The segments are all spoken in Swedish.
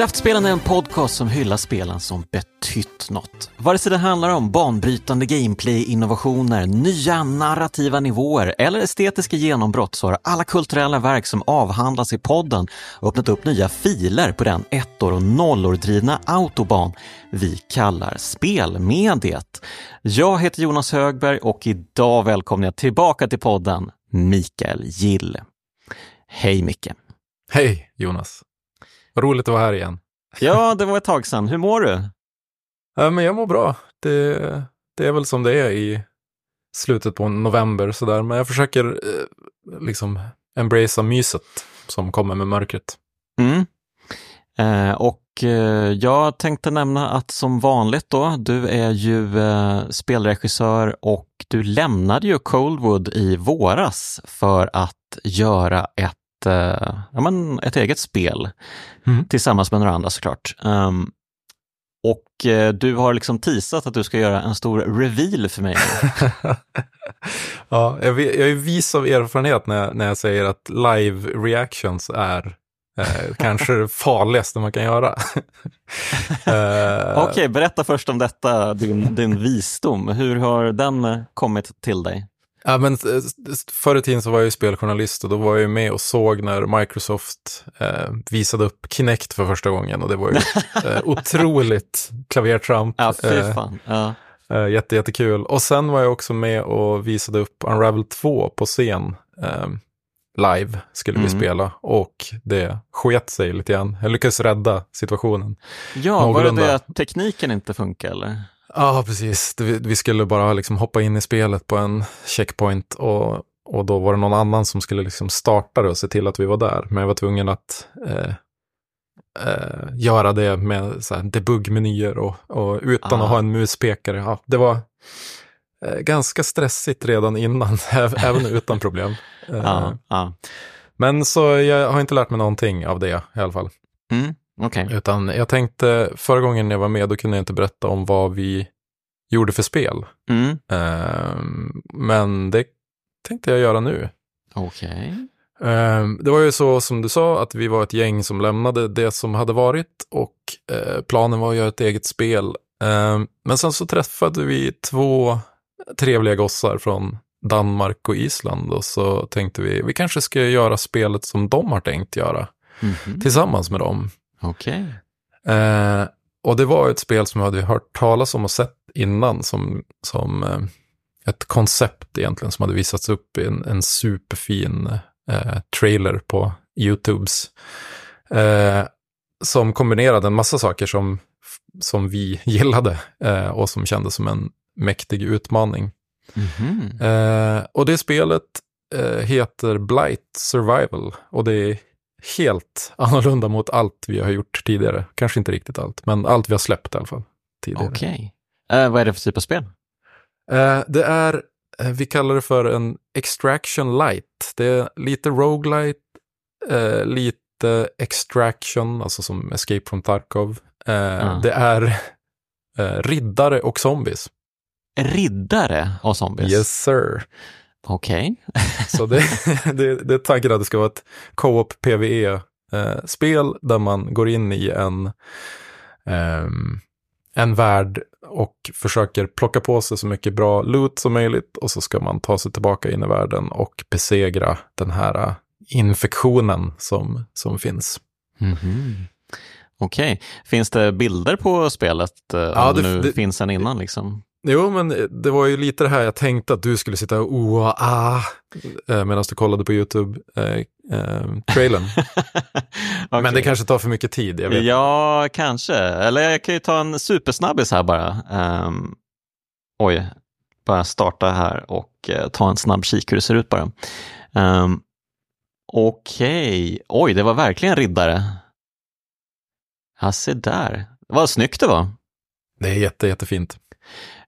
Kraftspelen är en podcast som hyllar spelen som betytt något. Vare sig det handlar om banbrytande gameplay-innovationer, nya narrativa nivåer eller estetiska genombrott så har alla kulturella verk som avhandlas i podden öppnat upp nya filer på den ettor och nollor-drivna autoban vi kallar spelmediet. Jag heter Jonas Högberg och idag välkomnar jag tillbaka till podden Mikael Gill. Hej Micke! Hej Jonas! Roligt att vara här igen. Ja, det var ett tag sedan. Hur mår du? Ja, men jag mår bra. Det, det är väl som det är i slutet på november sådär. Men jag försöker eh, liksom embracea myset som kommer med mörkret. Mm. Eh, och eh, jag tänkte nämna att som vanligt då, du är ju eh, spelregissör och du lämnade ju Coldwood i våras för att göra ett ja, men ett eget spel mm. tillsammans med några andra såklart. Um, och eh, du har liksom teasat att du ska göra en stor reveal för mig. ja, jag, jag är vis av erfarenhet när jag, när jag säger att live reactions är eh, kanske det farligaste man kan göra. eh, Okej, okay, berätta först om detta, din, din visdom. Hur har den kommit till dig? Ja, men förr i tiden så var jag ju speljournalist och då var jag ju med och såg när Microsoft eh, visade upp Kinect för första gången och det var ju eh, otroligt klavertramp. Ja, fy eh, fan. Ja. Eh, jätte, jättekul. Och sen var jag också med och visade upp Unravel 2 på scen. Eh, live skulle mm. vi spela och det sket sig lite grann. Jag lyckades rädda situationen. Ja, Någorlunda. var det det att tekniken inte funkar eller? Ja, precis. Vi skulle bara liksom hoppa in i spelet på en checkpoint och, och då var det någon annan som skulle liksom starta det och se till att vi var där. Men jag var tvungen att eh, eh, göra det med debug-menyer och, och utan ah. att ha en muspekare. Ja, det var eh, ganska stressigt redan innan, även utan problem. Ah, ah. Men så jag har inte lärt mig någonting av det i alla fall. Mm. Okay. Utan jag tänkte, förra gången jag var med, då kunde jag inte berätta om vad vi gjorde för spel. Mm. Uh, men det tänkte jag göra nu. Okej. Okay. Uh, det var ju så som du sa, att vi var ett gäng som lämnade det som hade varit och uh, planen var att göra ett eget spel. Ehm, men sen så träffade vi två trevliga gossar från Danmark och Island och så tänkte vi, vi kanske ska göra spelet som de har tänkt göra. Mm -hmm. Tillsammans med dem. Okej. Okay. Eh, och det var ett spel som jag hade hört talas om och sett innan som, som eh, ett koncept egentligen som hade visats upp i en, en superfin eh, trailer på YouTubes. Eh, som kombinerade en massa saker som, som vi gillade eh, och som kändes som en mäktig utmaning. Mm -hmm. och det spelet heter Blight Survival och det är helt annorlunda mot allt vi har gjort tidigare. Kanske inte riktigt allt, men allt vi har släppt i alla fall. Okej. Okay. Uh, eh, vad är det för typ av spel? Uh, det är, uh, vi kallar det för en extraction light. Det är lite roguelite, lite extraction, alltså som Escape from Tarkov. Det är riddare och zombies. Riddare och zombies? Yes sir. Okej. Okay. så det, det, det är tanken att det ska vara ett co-op PVE-spel eh, där man går in i en, eh, en värld och försöker plocka på sig så mycket bra loot som möjligt och så ska man ta sig tillbaka in i världen och besegra den här eh, infektionen som, som finns. Mm -hmm. Okej, okay. finns det bilder på spelet? Eh, ja, om det, nu det, finns en innan liksom? Jo, men det var ju lite det här jag tänkte att du skulle sitta och oa, ah, eh, medan du kollade på YouTube-trailern. Eh, eh, okay. Men det kanske tar för mycket tid. Jag vet. Ja, kanske. Eller jag kan ju ta en supersnabbis här bara. Um, oj, bara starta här och uh, ta en snabb kik hur det ser ut bara. Um, Okej, okay. oj, det var verkligen riddare. Ja, se där. Vad snyggt det var. Det är jätte, jättefint.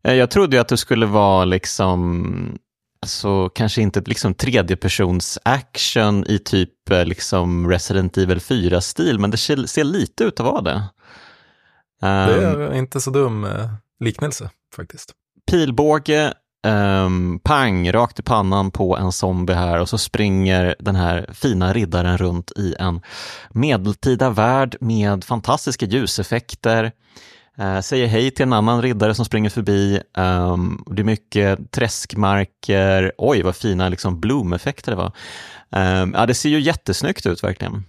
Eh, jag trodde ju att det skulle vara liksom, alltså kanske inte liksom tredjepersons action i typ eh, liksom Resident Evil 4-stil, men det ser lite ut att vara det. Det är um, inte så dum eh, liknelse faktiskt. Pilbåge, um, pang, rakt i pannan på en zombie här och så springer den här fina riddaren runt i en medeltida värld med fantastiska ljuseffekter. Uh, säger hej till en annan riddare som springer förbi. Um, det är mycket träskmarker. Oj, vad fina liksom, bloomeffekter det var. Um, ja, det ser ju jättesnyggt ut verkligen.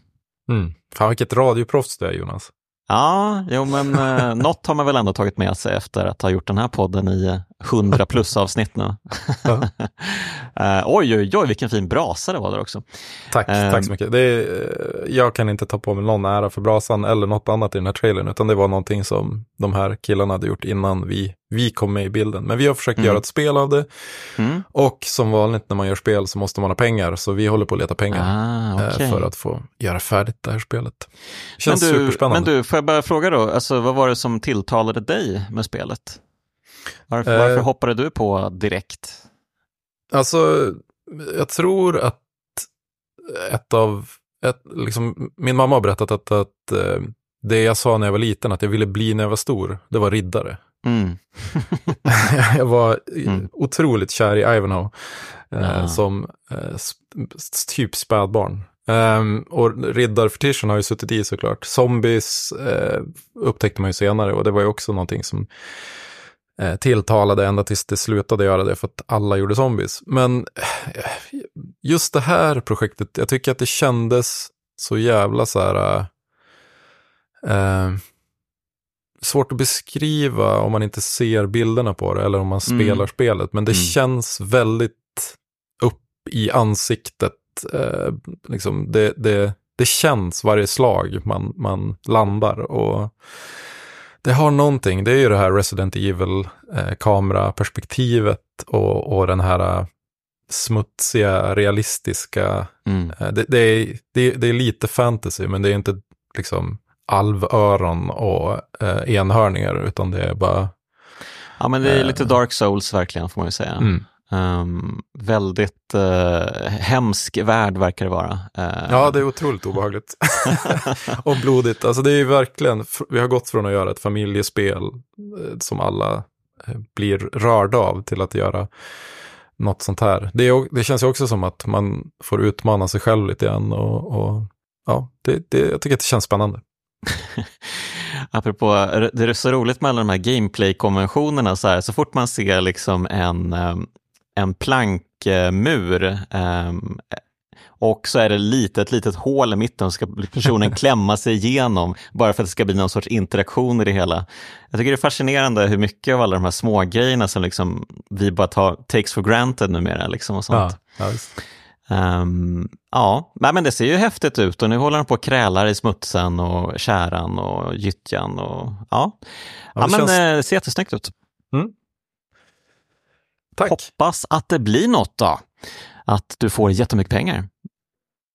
Mm. Fan vilket radioproffs du är Jonas. Ja, jo men eh, något har man väl ändå tagit med sig efter att ha gjort den här podden i 100 plus avsnitt nu. Ja. eh, oj, oj, oj, vilken fin brasa det var där också. Tack, eh, tack så mycket. Det är, eh, jag kan inte ta på mig någon ära för brasan eller något annat i den här trailern, utan det var någonting som de här killarna hade gjort innan vi, vi kom med i bilden. Men vi har försökt mm. göra ett spel av det. Mm. Och som vanligt när man gör spel så måste man ha pengar, så vi håller på att leta pengar ah, okay. eh, för att få göra färdigt det här spelet. Känns men du, superspännande. Men du, får jag bara fråga då, alltså, vad var det som tilltalade dig med spelet? Varför, varför eh, hoppade du på direkt? Alltså, jag tror att ett av, ett, liksom, min mamma har berättat att, att eh, det jag sa när jag var liten, att jag ville bli när jag var stor, det var riddare. Mm. jag var mm. otroligt kär i Ivanhoe eh, ja. som eh, typ spädbarn. Um, och riddarfetischen har ju suttit i såklart. Zombies eh, upptäckte man ju senare och det var ju också någonting som eh, tilltalade ända tills det slutade göra det för att alla gjorde zombies. Men eh, just det här projektet, jag tycker att det kändes så jävla så här... Eh, svårt att beskriva om man inte ser bilderna på det eller om man mm. spelar mm. spelet. Men det mm. känns väldigt upp i ansiktet. Eh, liksom det, det, det känns varje slag man, man landar. och det har någonting, det är ju det här Resident Evil-kameraperspektivet eh, och, och den här uh, smutsiga, realistiska. Mm. Uh, det, det, är, det, det, är lite fantasy, men det är inte liksom alvöron och uh, enhörningar, utan det är bara... Ja, men det är lite Dark Souls verkligen, får man ju säga. Mm. Um, väldigt uh, hemsk värld verkar det vara. Uh, ja, det är otroligt obehagligt. och blodigt. Alltså det är ju verkligen, vi har gått från att göra ett familjespel uh, som alla blir rörda av till att göra något sånt här. Det, är, det känns ju också som att man får utmana sig själv lite grann och, och ja, det, det, jag tycker att det känns spännande. Apropå, det är så roligt med alla de här gameplay-konventionerna, så, här, så fort man ser liksom en, en plankmur um, och så är det lite, ett litet hål i mitten ska personen klämma sig igenom bara för att det ska bli någon sorts interaktion i det hela. Jag tycker det är fascinerande hur mycket av alla de här små grejerna som liksom vi bara tar, takes for granted numera. Liksom och sånt. Ja, ja, um, ja, men det ser ju häftigt ut och nu håller de på och krälar i smutsen och käran och gyttjan. Och, ja. Ja, ja, men känns... Eh, det ser jättesnyggt ut. Mm. Tack. Hoppas att det blir något då. Att du får jättemycket pengar.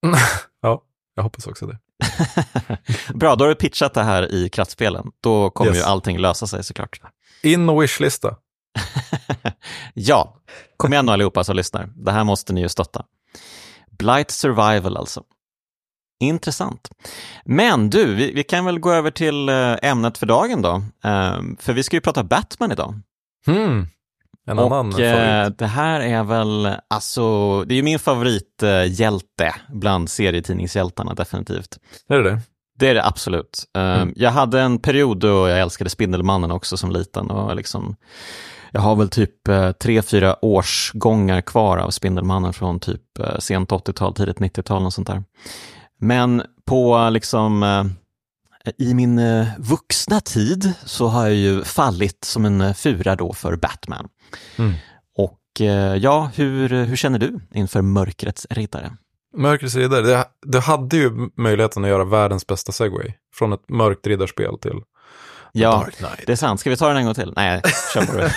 ja, jag hoppas också det. Bra, då har du pitchat det här i kraftspelen. Då kommer yes. ju allting lösa sig såklart. In och wishlista. ja, kom igen nu allihopa som lyssnar. Det här måste ni ju stötta. Blight Survival alltså. Intressant. Men du, vi, vi, kan väl gå över till eh, ämnet för dagen då. Um, för vi ska ju prata Batman idag. Hmm. En och annan eh, det här är väl, alltså, det är ju min favorithjälte bland serietidningshjältarna definitivt. Är det det? Det är det absolut. Eh, mm. Jag hade en period då jag älskade Spindelmannen också som liten och liksom jag har väl typ eh, tre, fyra årsgångar kvar av Spindelmannen från typ sent 80-tal, tidigt 90-tal och sånt där. Men på liksom i min vuxna tid så har jag ju fallit som en fura då för Batman. Mm. Och eh, ja, hur, hur känner du inför Mörkrets riddare? Mörkrets riddare, det, det hade ju möjligheten att göra världens bästa segway. Från ett mörkt riddarspel till Ja, det är sant. Ska vi ta den en gång till? Nej, kör på det.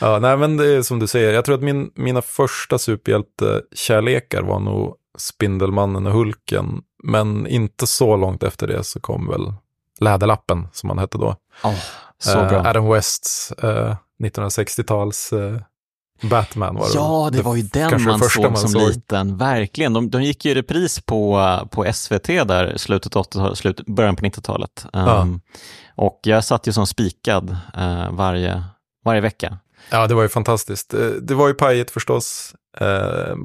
ja, nej, men det är som du säger. Jag tror att min, mina första superhjältekärlekar var nog Spindelmannen och Hulken. Men inte så långt efter det så kom väl Läderlappen, som han hette då. Oh, så eh, bra. Adam Wests eh, 1960-tals eh, Batman var det. Ja, det var ju den man såg man som såg. liten, verkligen. De, de gick ju i repris på, på SVT där, slutet 80 slut, början på 90-talet. Um, ja. Ehm, och jag satt ju som spikad uh, varje, varje vecka. Ja, det var ju fantastiskt. Det, det var ju pajigt förstås. Eh,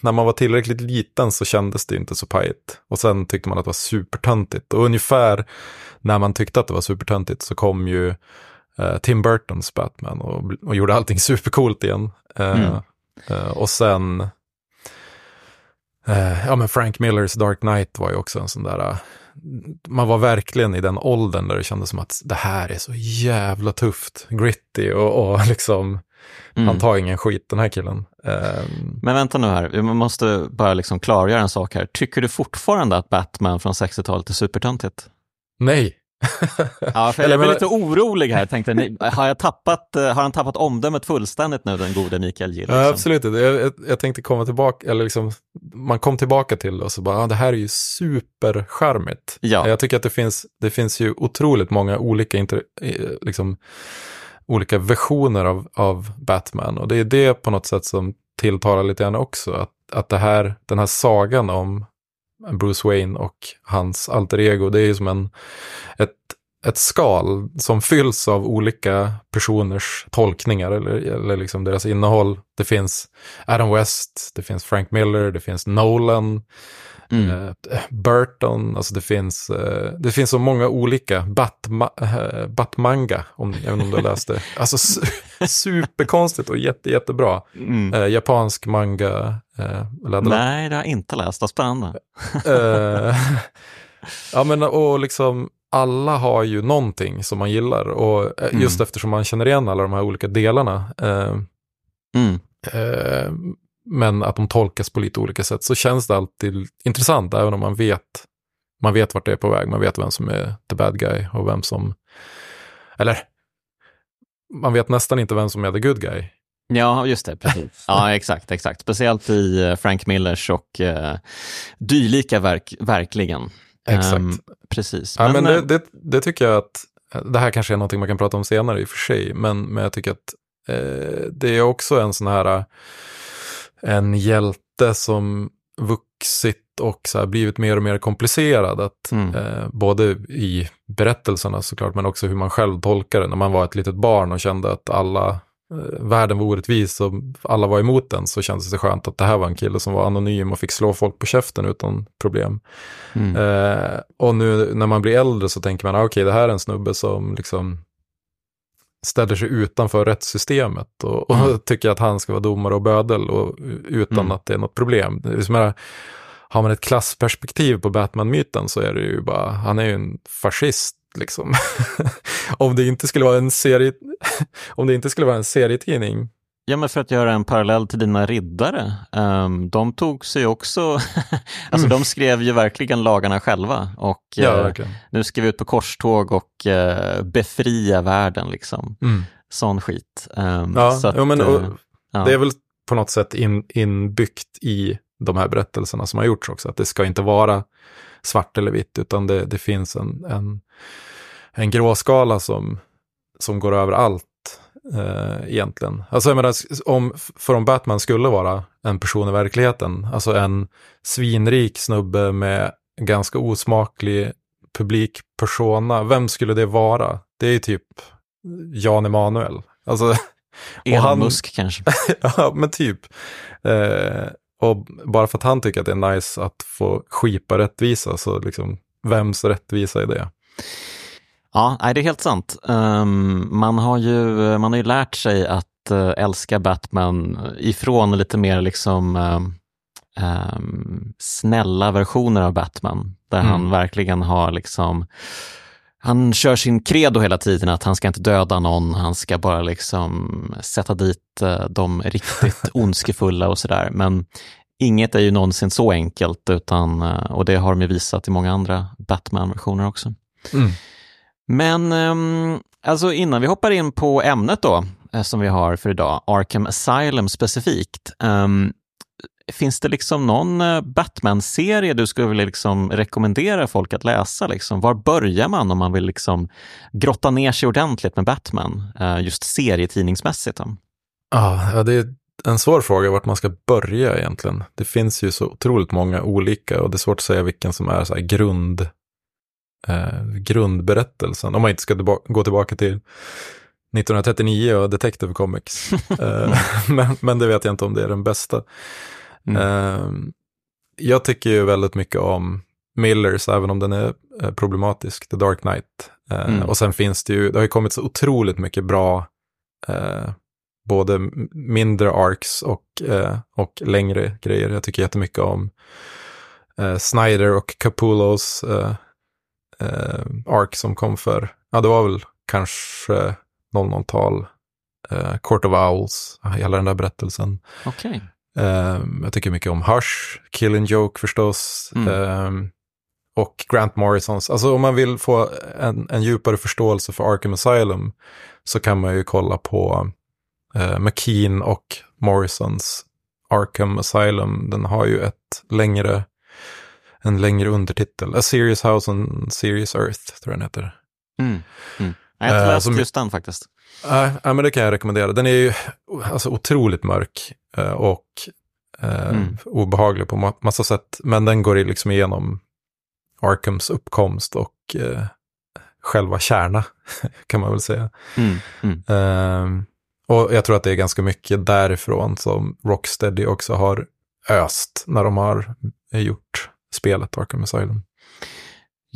när man var tillräckligt liten så kändes det inte så pajigt. Och sen tyckte man att det var supertöntigt. Och ungefär när man tyckte att det var supertöntigt så kom ju eh, Tim Burtons Batman och, och gjorde allting supercoolt igen. Eh, mm. Eh, och sen, ja men Frank Millers Dark Knight var ju också en sån där, man var verkligen i den åldern där det kändes som att det här är så jävla tufft, gritty och, och liksom, mm. han tar ingen skit den här killen. Um... Men vänta nu här, vi måste bara liksom klargöra en sak här. Tycker du fortfarande att Batman från 60-talet är supertöntigt? Nej, ja, jag blir lite orolig här. Tänkte, har, jag tappat, eh, har han tappat omdömet fullständigt nu, den gode Mikael Gill? Liksom? Ja, absolut inte. Jag, jag, tänkte komma tillbaka, eller liksom, man kom tillbaka till det och så bara, ah, det här är ju supercharmigt. Ja. Jag tycker att det finns, det finns ju otroligt många olika, inter, liksom, olika versioner av, av Batman. Och det är det på något sätt som tilltalar lite grann också. Att, att det här, den här sagan om Bruce Wayne och hans alter ego. Det är ju som en, ett, ett skal som fylls av olika personers tolkningar eller, eller liksom deras innehåll. Det finns Adam West, det finns Frank Miller, det finns Nolan, Mm. Uh, Burton, alltså det finns, uh, det finns så många olika. Batma, uh, Batmanga, om, även om du läste. Alltså su superkonstigt och jätte, jättebra. Mm. japansk manga. Nej, det har jag inte läst. Vad spännande. ja, men och liksom alla har ju någonting som man gillar och just mm. eftersom man känner igen alla de här olika delarna. Mm men att de tolkas på lite olika sätt, så känns det alltid intressant, även om man vet, man vet vart det är på väg, man vet vem som är the bad guy och vem som, eller man vet nästan inte vem som är the good guy. Ja, just det, precis. Ja, exakt, exakt. Speciellt i eh, Frank Millers och uh, dylika verk, verkligen. Exakt. Um, precis. Ja, men, men det, det, det, tycker jag att, det här kanske är någonting man kan prata om senare i och för sig, men, men jag tycker att eh, det är också en sån här en hjälte som vuxit och så här blivit mer och mer komplicerad. Att, mm. eh, både i berättelserna såklart, men också hur man själv tolkar det. När man var ett litet barn och kände att alla, eh, världen var orättvis och alla var emot den, så kändes det skönt att det här var en kille som var anonym och fick slå folk på käften utan problem. Mm. Eh, och nu när man blir äldre så tänker man, ah, okej, okay, det här är en snubbe som liksom ställer sig utanför rättssystemet och, och mm. tycker att han ska vara domare och bödel och, utan mm. att det är något problem. Det är, har man ett klassperspektiv på Batman-myten så är det ju bara, han är ju en fascist liksom. om det inte skulle vara en serie, om det inte skulle vara en serietidning Ja, men för att göra en parallell till dina riddare. Um, de tog sig också, alltså mm. de skrev ju verkligen lagarna själva och ja, uh, nu ska vi ut på korståg och uh, befria världen liksom. Mm. Sån skit. Um, ja, så att, jo, men, och, ja. det är väl på något sätt in, inbyggt i de här berättelserna som har gjorts också, att det ska inte vara svart eller vitt, utan det, det finns en, en, en gråskala som, som går över allt eh, egentligen. Alltså jag menar, om, för om Batman skulle vara en person i verkligheten, alltså en svinrik snubbe med ganska osmaklig publikpersona, vem skulle det vara? Det är typ Jan Emanuel. Alltså, Elon Musk kanske. ja, men typ. Eh, och bara för att han tycker att det är nice att få skipa rättvisa, så liksom, vems rättvisa är det? Ja, det är helt sant. Um, man, har ju, man har ju lärt sig att uh, älska Batman ifrån lite mer liksom um, snälla versioner av Batman, där mm. han verkligen har liksom han kör sin credo hela tiden att han ska inte döda någon, han ska bara liksom sätta dit uh, de riktigt ondskefulla och sådär. Men inget är ju någonsin så enkelt, utan, uh, och det har de ju visat i många andra Batman-versioner också. Mm. Men um, alltså innan vi hoppar in på ämnet då, eh, som vi har för idag, Arkham Asylum specifikt. Finns det liksom någon eh, Batman-serie du skulle vilja liksom rekommendera folk att läsa? Liksom? Var börjar man om man vill liksom grotta ner sig ordentligt med Batman, uh, just serietidningsmässigt? Ja, det är en svår fråga vart man ska börja egentligen. Det finns ju så otroligt många olika och det är svårt att säga vilken som är så grund eh, grundberättelsen. Om man inte ska gå tillbaka till 1939 och Detective Comics. uh, men, men det vet jag inte om det är den bästa. Mm. Uh, jag tycker ju väldigt mycket om Millers, även om den är problematisk, The Dark Knight. Mm. Och sen finns det ju, det har ju kommit så otroligt mycket bra både mindre arcs och, eh, och längre grejer. Jag tycker jättemycket om eh, Snyder och Capullos eh, eh, arc som kom för, ja det var väl kanske 00-tal, eh, Court of Owls, hela den där berättelsen. Okay. Eh, jag tycker mycket om Hush, Killing Joke förstås. Mm. Eh, och Grant Morrisons, alltså om man vill få en, en djupare förståelse för Arkham Asylum så kan man ju kolla på eh, McKean och Morrisons Arkham Asylum, den har ju ett längre, en längre undertitel. A Serious House on Serious Earth, tror jag den heter. Mm. Mm. Jag har inte läst just den faktiskt. Nej, uh, men det kan jag rekommendera. Den är ju alltså, otroligt mörk uh, och uh, mm. obehaglig på ma massa sätt. Men den går liksom igenom Arkhams uppkomst och själva kärna, kan man väl säga. Mm. Mm. Ehm, och jag tror att det är ganska mycket därifrån som Rocksteady också har öst när de har gjort spelet Arkham Asylum.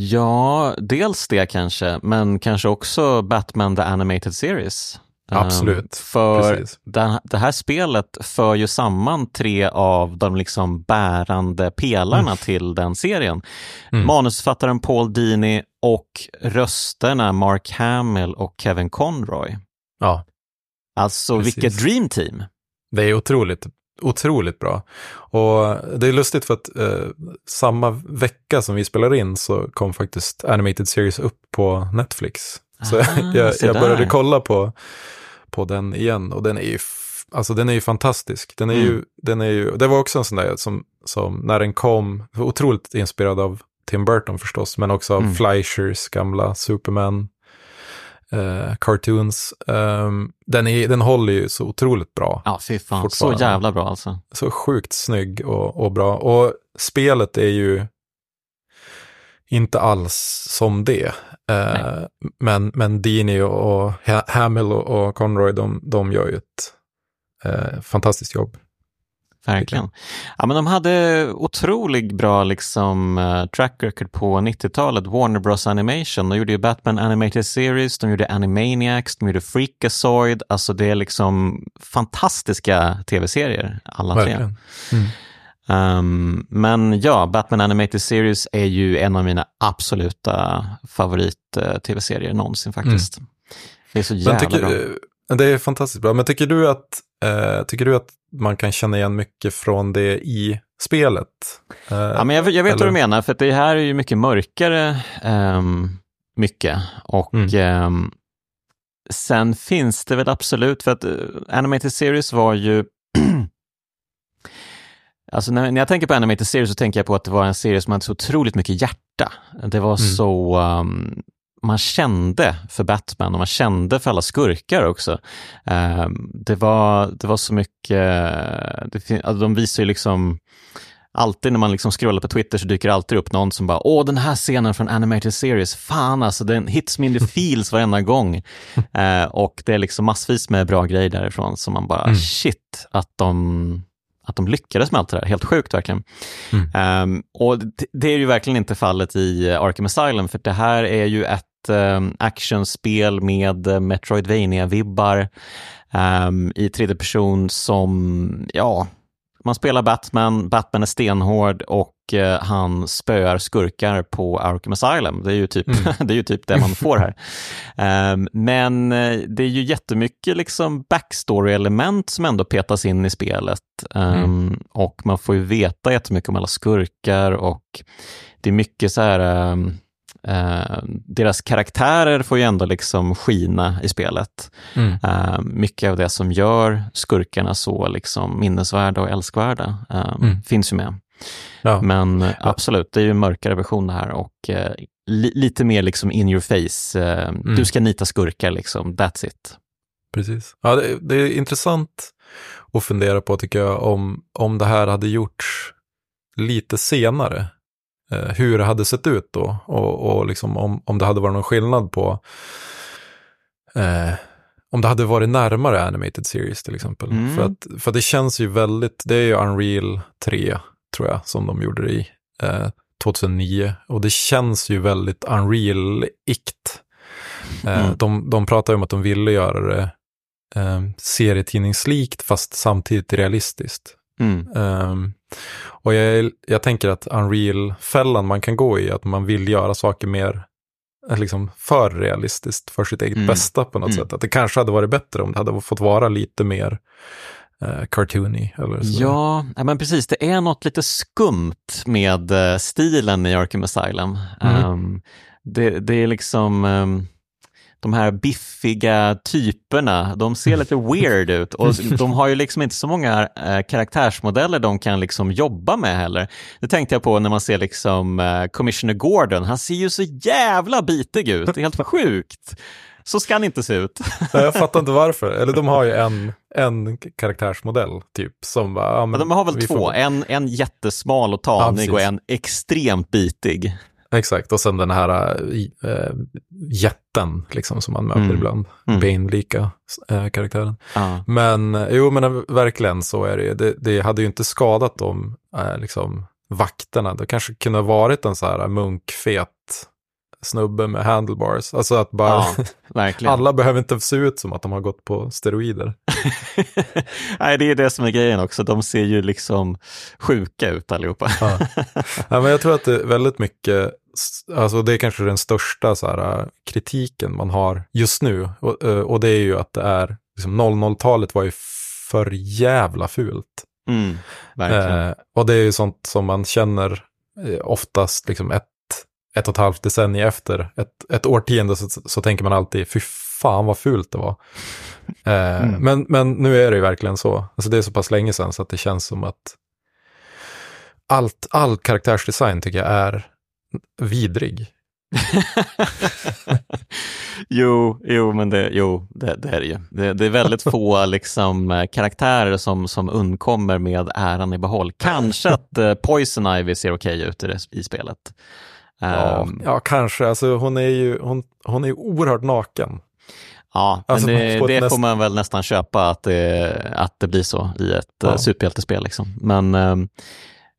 Ja, dels det kanske, men kanske också Batman The Animated Series. Absolut. Um, för det, det, här spelet för ju samman tre av de liksom bärande pelarna mm. till den serien. Mm. Manusförfattaren Paul Dini och rösterna Mark Hamill och Kevin Conroy. Ja. Alltså Precis. vilket dream team. Det är otroligt, otroligt bra. Och det är lustigt för att eh, samma vecka som vi spelar in så kom faktiskt Animated Series upp på Netflix. Så ah, jag, jag började kolla på, på den igen och den är ju, alltså den är ju fantastisk. Den är mm. ju, den är ju, det var också en sån där som, som när den kom, otroligt inspirerad av Tim Burton förstås, men också av mm. Fleischers gamla Superman eh, cartoons. Um, den, är, den håller ju så otroligt bra. Ja, fy fan. Så jävla bra alltså. Så sjukt snygg och, och bra. Och spelet är ju inte alls som det. Uh, men, men Dini och Hamill och, och Conroy, de, de gör ju ett uh, fantastiskt jobb. Verkligen. Ja, men de hade otroligt bra liksom, uh, track record på 90-talet. Warner Bros Animation. De gjorde ju Batman Animated Series, de gjorde Animaniacs, de gjorde Freakazoid. Alltså det är liksom fantastiska tv-serier, alla Verkligen. tre. Mm. Um, men ja, Batman Animated Series är ju en av mina absoluta favorit-tv-serier någonsin faktiskt. Mm. Det är så jävla tycker, bra. Det är fantastiskt bra, men tycker du att, eh, tycker du att man kan känna igen mycket från det i spelet? Eh, ja, men jag, jag vet eller? vad du menar, för det här är ju mycket mörkare, eh, mycket. Och mm. eh, sen finns det väl absolut, för att uh, Animated Series var ju Alltså när, när jag tänker på Animated Series så tänker jag på att det var en serie som hade så otroligt mycket hjärta. Det var mm. så, um, man kände för Batman och man kände för alla skurkar också. Ehm, det, var, det var så mycket, det, alltså de visar ju liksom Alltid när man liksom scrollar på Twitter så dyker det alltid upp någon som bara åh den här scenen från Animated Series, fan alltså den hits me in the feels varenda gång. uh, och det är liksom massvis med bra grejer därifrån som man bara mm. shit att de att de lyckades med allt det där. Helt sjukt verkligen. Mm. Um, och det, det, är ju verkligen inte fallet i Arkham Asylum, för det här är ju ett actionspel med uh, Metroidvania-vibbar um, i tredje person som, ja, man spelar Batman, Batman är stenhård och uh, han spöar skurkar på Arkham Asylum. Det är ju typ, mm. det, är ju typ det man får här. Um, men uh, det är ju jättemycket liksom backstory-element som ändå petas in i spelet. Um, mm. Och man får ju veta jättemycket om alla skurkar och det är mycket så här um, Uh, deras karaktärer får ju ändå liksom skina i spelet. Mm. Uh, mycket av det som gör skurkarna så liksom minnesvärda och älskvärda uh, mm. finns ju med. Ja. Men absolut, det är ju en mörkare version det här och li lite mer liksom in your face. Mm. Du ska nita skurkar, liksom. that's it. Precis. Ja, det, det, är intressant att fundera på tycker jag om, om det här hade gjorts lite senare eh, hur det hade sett ut då och, och liksom om, om det hade varit någon skillnad på eh, om det hade varit närmare Animated Series till exempel. Mm. För, att, för det känns ju väldigt, det är ju Unreal 3 tror jag som de gjorde det i eh, 2009. Och det känns ju väldigt Unreal-ikt. Eh, Mm. de, de pratar ju om att de ville göra det eh, serietidningslikt fast samtidigt realistiskt. Mm. Um, och jag, jag tänker att Unreal-fällan man kan gå i, att man vill göra saker mer eh, liksom för realistiskt för sitt eget Mm. bästa på något Mm. sätt. Att det kanske hade varit bättre om det hade fått vara lite mer uh, cartoony. Eller så. Ja, men precis. Det är något lite skumt med eh, stilen i Arkham Asylum. Mm. Ehm, det, det är liksom ehm, de här biffiga typerna, de ser lite weird ut och de har ju liksom inte så många eh, karaktärsmodeller de kan liksom jobba med heller. Det tänkte jag på när man ser liksom eh, Commissioner Gordon, han ser ju så jävla bitig ut, det är helt sjukt. Så ska han inte se ut. Nej, jag fattar inte varför. Eller de har ju en, en karaktärsmodell typ som bara, ja, men Men de har väl två, får- en, en jättesmal och tanig precis. och en extremt bitig. Exakt, och sen den här äh, jätten liksom som man möter Mm. ibland. Mm. Bane-lika äh, karaktären. Ja. Men eh, jo, men eh, verkligen så är det ju. Det, det hade ju inte skadat de eh, liksom, vakterna. Det kanske kunde ha varit en så här munkfet snubbe med handlebars. Alltså att bara, Ja, alla behöver inte se ut som att de har gått på steroider. Nej, det är det som är grejen också. De ser ju liksom sjuka ut allihopa. Ja. ja, men jag tror att det är väldigt mycket, alltså det är kanske den största så här, kritiken man har just nu. Och, eh, och det är ju att det är, liksom 00-talet var ju för jävla fult. Mm. Eh, och det är ju sånt som man känner eh, oftast liksom ett, ett och ett halvt decennium efter ett, ett årtionde så, så tänker man alltid fy fan vad fult det var. Eh, Mm. men, men nu är det ju verkligen så. Alltså det är så pass länge sedan så att det känns som att allt, all karaktärsdesign tycker jag är vidrig. jo, jo, men det, jo, det, det är det ju. Det, det är väldigt få liksom, eh, karaktärer som, som undkommer med äran i behåll. Kanske att eh, Poison Ivy ser okej ut i, det, i spelet. Ja, Ehm, ja, kanske. Alltså hon är ju hon, hon är ju oerhört naken. Ja, Alltså, men det, det näst- får man väl nästan köpa att det, att det blir så i ett Ja. ja. superhjältespel. Liksom. Men eh,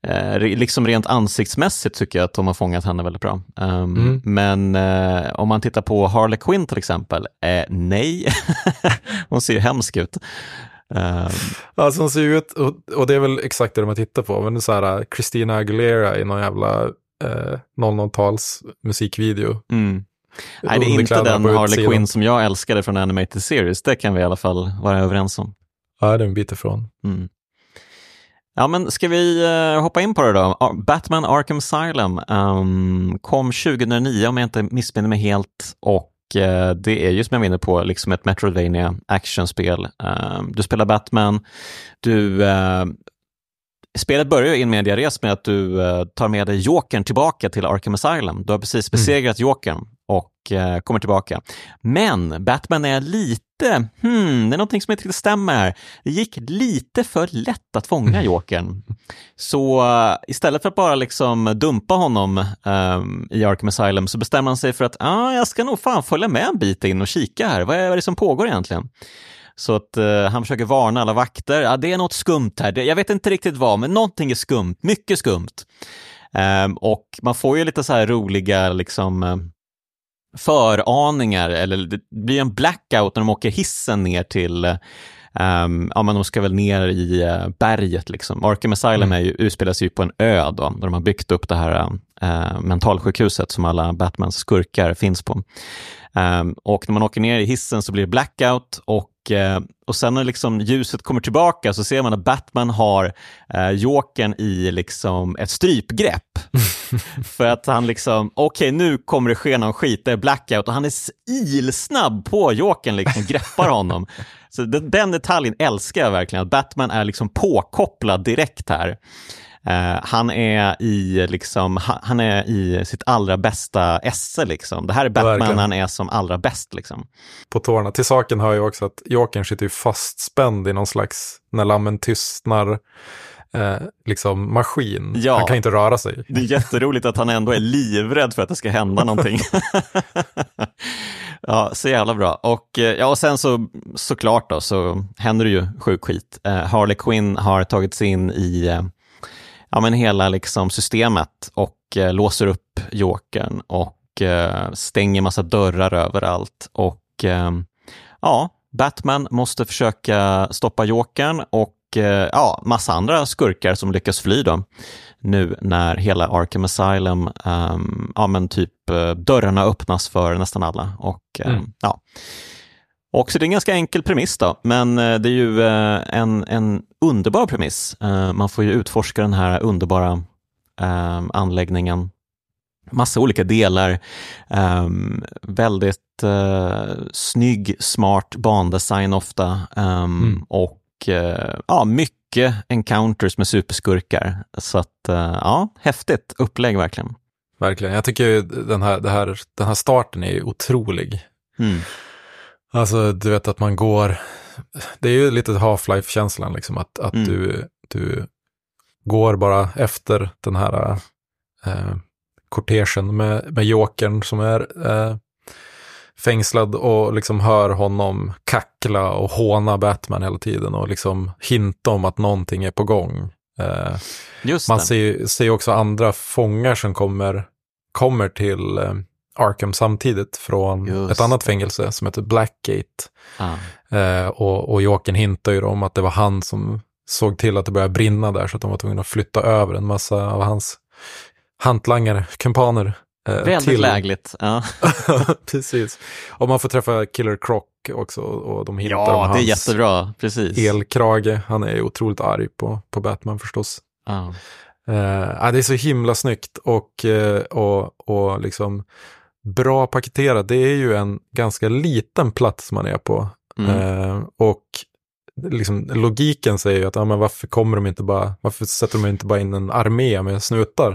eh, liksom rent ansiktsmässigt tycker jag att de har fångat henne väldigt bra. Um, Mm. Men eh, om man tittar på Harley Quinn till exempel, eh, nej, hon ser ju hemsk ut. Um, Alltså hon ser ut, och, och det är väl exakt det de har tittat på, men det är så här Christina Aguilera i någon jävla eh, 00-tals musikvideo. mm. Nej, det är inte den Harley. Quinn som jag älskade från Animated Series, det kan vi i alla fall vara överens om. Ja, det är en bit ifrån. Mm. Ja, men ska vi eh, hoppa in på det då? Batman Arkham Asylum ehm, kom 2009 om jag inte missminner mig helt och eh, det är ju som jag var inne på liksom ett Metroidvania actionspel. Ehm, du spelar Batman, du eh, Spelet börjar ju in media res med att du eh, tar med dig Jokern tillbaka till Arkham Asylum. Du har precis besegrat Jokern och eh, kommer tillbaka. Men Batman är lite, hmm, det är någonting som inte riktigt stämmer här. Det gick lite för lätt att fånga Jokern. Så eh, istället för att bara liksom dumpa honom ehm, i Arkham Asylum så bestämmer han sig för att ah, jag ska nog fan följa med en bit in och kika här. Vad är vad är det som pågår egentligen? Så att eh, han försöker varna alla vakter. Ja, det är något skumt här. Det, jag vet inte riktigt vad, men någonting är skumt. Mycket skumt. Ehm, och man får ju lite så här roliga liksom eh, föraningar, eller det blir en blackout när de åker hissen ner till Um, ja, men de ska väl ner i eh, berget liksom. Arkham Asylum Mm. är ju, utspelar sig ju på en ö då, där de har byggt upp det här eh, mentalsjukhuset som alla Batmans skurkar finns på. Ehm, och när man åker ner i hissen så blir det blackout och, eh, och sen när liksom ljuset kommer tillbaka så ser man att Batman har uh, Jokern i liksom ett strypgrepp. För att han liksom, okej nu kommer det ske någon skit, det är blackout och han är ilsnabb på Jokern, liksom greppar honom. Så den, den detaljen älskar jag verkligen, att Batman är liksom påkopplad direkt här. Eh, han, är i, liksom, han, är i sitt allra bästa esse. Liksom. Det här är Batman Verkligen. han är som allra bäst. Liksom. På tårna. Till saken hör ju också att Jokern sitter ju fastspänd i någon slags, när lammen tystnar eh, liksom maskin. Ja. Han kan inte röra sig. Det är jätteroligt att han ändå är livrädd för att det ska hända någonting. ja, så jävla bra. Och, eh, ja, och sen så såklart då, så händer det ju sjuk skit. Eh, Harley Quinn har tagit sig in i eh, ja, men hela liksom systemet och eh, låser upp Jokern och eh, stänger massa dörrar överallt. Och eh, ja, Batman måste försöka stoppa Jokern och eh, ja, massa andra skurkar som lyckas fly då. Nu när hela Arkham Asylum, um, ja men typ eh, dörrarna öppnas för nästan alla. Och eh, Mm. ja. Och så det är en ganska enkel premiss då, men eh, det är ju eh, en, en underbar premiss. Eh, Man får ju utforska den här underbara anläggningen. Massa olika delar. Um, väldigt snygg, smart bandesign ofta. Um, Mm. Och ja, mycket encounters med superskurkar. Så att, ja, häftigt upplägg verkligen. Verkligen. Jag tycker den här, här, den här starten är otrolig. Mm. Alltså, du vet att man går... Det är ju lite Half-Life-känslan, liksom, att, att Mm. du, du går bara efter den här eh, kortegen med, med jokern som är eh, fängslad och liksom hör honom kackla och håna Batman hela tiden och liksom hinta om att någonting är på gång. Eh, man ser ser också andra fångar som kommer, kommer till Arkham samtidigt från Just ett annat fängelse som heter Blackgate. Ja. Eh, och, och Jokern hintar ju om att det var han som såg till att det började brinna där så att de var tvungna att flytta över en massa av hans hantlangare, kumpaner. eh, Väldigt till- lägligt. Ja, Precis. Och man får träffa Killer Croc också och de hintar om ja det är hans jättebra. Precis. elkrage. Han är ju otroligt arg på, på Batman förstås. Ja. Eh, det är så himla snyggt och, eh, och, och liksom bra paketerat. Det är ju en ganska liten plats man är på. Mm. Eh, och liksom, logiken säger ju att ja, men varför kommer de inte bara, varför sätter de inte bara in en armé med snutar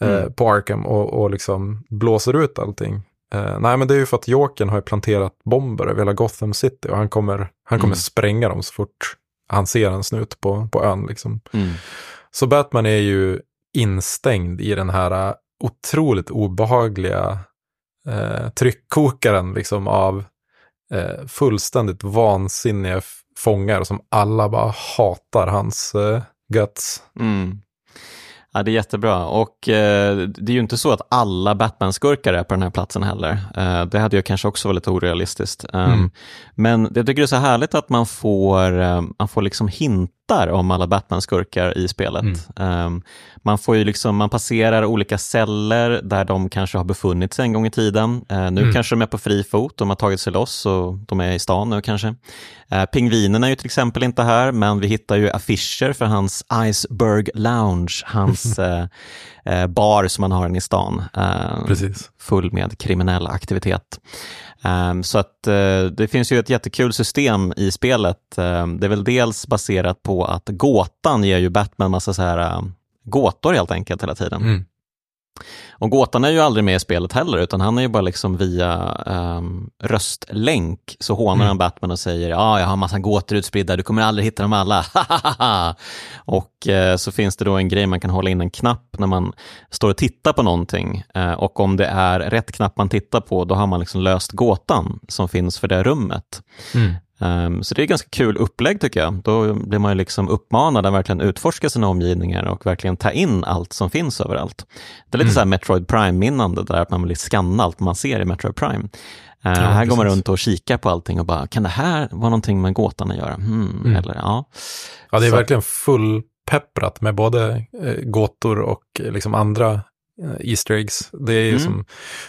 eh, Mm. på Arkham och, och liksom blåser ut allting. Eh, nej, men det är ju för att Jokern har ju planterat bomber över hela Gotham City och han kommer, han kommer Mm. spränga dem så fort han ser en snut på, på ön. Liksom. Mm. Så Batman är ju instängd i den här otroligt obehagliga eh, tryckkokaren liksom av eh, fullständigt vansinniga fångar som alla bara hatar hans eh, guts. Mm. Ja, det är jättebra och eh, det är ju inte så att alla Batman-skurkar är på den här platsen heller. Eh, det hade ju kanske också varit lite orealistiskt. Um, Mm. Men jag tycker det är så härligt att man får, eh, man får liksom hintar om alla Batman-skurkar i spelet. Um, man får ju liksom, man passerar olika celler där de kanske har befunnit sig en gång i tiden. Eh, nu Mm. kanske de är på fri fot, de har tagit sig loss och de är i stan nu kanske. Eh, pingvinerna är ju till exempel inte här, men vi hittar ju affischer för hans Iceberg Lounge, hans eh, bar som man har inne i stan. Eh, Precis. full med kriminell aktivitet. Ehm, så att eh, det finns ju ett jättekul system i spelet. Ehm, det är väl dels baserat på att gåtan ger ju Batman massa så här ehm, gåtor helt enkelt hela tiden. Mm. Och gåtan är ju aldrig med i spelet heller, utan han är ju bara liksom via um, röstlänk så hånar Mm. han Batman och säger ja, jag har massa gåtor utspridda, du kommer aldrig hitta dem alla. och eh, så finns det då en grej man kan hålla in en knapp när man står och tittar på någonting eh, och om det är rätt knapp man tittar på, då har man liksom löst gåtan som finns för det rummet. Mm. Um, så det är ganska kul upplägg tycker jag. Då blir man ju liksom uppmanad att verkligen utforska sina omgivningar och verkligen ta in allt som finns överallt. Det är lite Mm. så här Metroid Prime-minnande där att man vill scanna allt man ser i Metroid Prime. Uh, här går man precis. runt och kikar på allting och bara, kan det här vara någonting med gåtan att göra? Hmm, Mm. Eller, ja. Ja, det är Så- verkligen fullpepprat med både eh, gåtor och eh, liksom andra eh, Easter eggs. Det är Mm. som,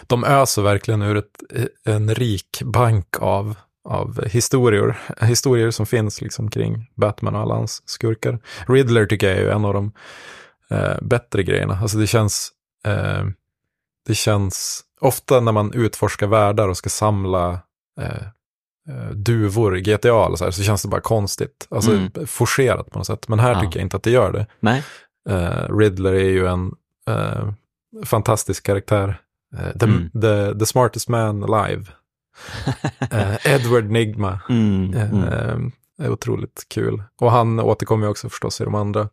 de öser verkligen ur ett, eh, en rik bank av, av historier, historier som finns liksom kring Batman och alla hans skurkar. Riddler tycker jag är en av de eh, bättre grejerna. Alltså det känns, eh, det känns ofta när man utforskar världar och ska samla eh, eh, duvor i GTA eller så, här, så känns det bara konstigt. Alltså Mm. forcerat på något sätt. Men här Ja. tycker jag inte att det gör det. Nej, Eh, Riddler är ju en eh, fantastisk karaktär. Eh, the, Mm. the, the smartest man alive. Eh, Edward Nigma. mm, Eh, mm. är otroligt kul. Och han återkommer ju också förstås i de andra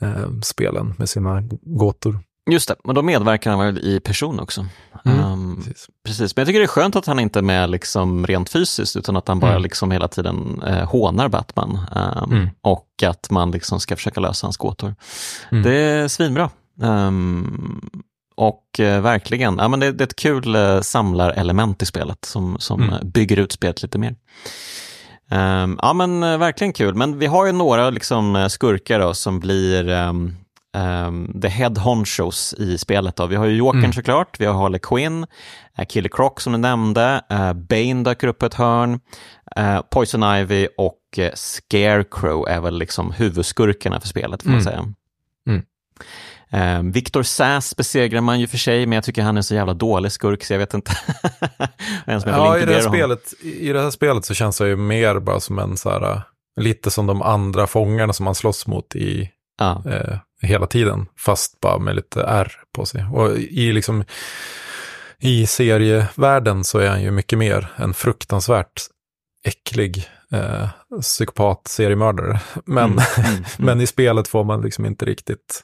eh, spelen med sina gåtor. Just det, men då medverkar han väl i person också. Mm, Um, precis. precis, men jag tycker det är skönt att han inte är med liksom rent fysiskt utan att han bara Mm. liksom hela tiden eh, hånar Batman um, Mm. och att man liksom ska försöka lösa hans gåtor. Mm. Det är svinbra. Um, och eh, verkligen, ja, men det, det är ett kul eh, samlarelement i spelet som, som Mm. bygger ut spelet lite mer. Ehm, ja men eh, verkligen kul, men vi har ju några liksom, eh, skurkar då, som blir um, um, the head honchos i spelet. Då. Vi har ju Jokern Mm. såklart, vi har Harley Quinn, uh, Killer Croc som du nämnde, uh, Bane dök upp ett hörn, eh, Poison Ivy och Scarecrow är väl liksom huvudskurkarna för spelet får man Mm. säga. Mm. Eh, Victor Sass besegrar man ju för sig, men jag tycker han är så jävla dålig skurk så jag vet inte jag Ja, i det, här honom. spelet, i det här spelet så känns jag ju mer bara som en så här, äh, lite som de andra fångarna som man slåss mot i Ja. eh, hela tiden, fast bara med lite R på sig. Och i liksom, i serievärlden så är han ju mycket mer en fruktansvärt äcklig eh, psykopat seriemördare. Men, Mm, mm, mm. men i spelet får man liksom inte riktigt,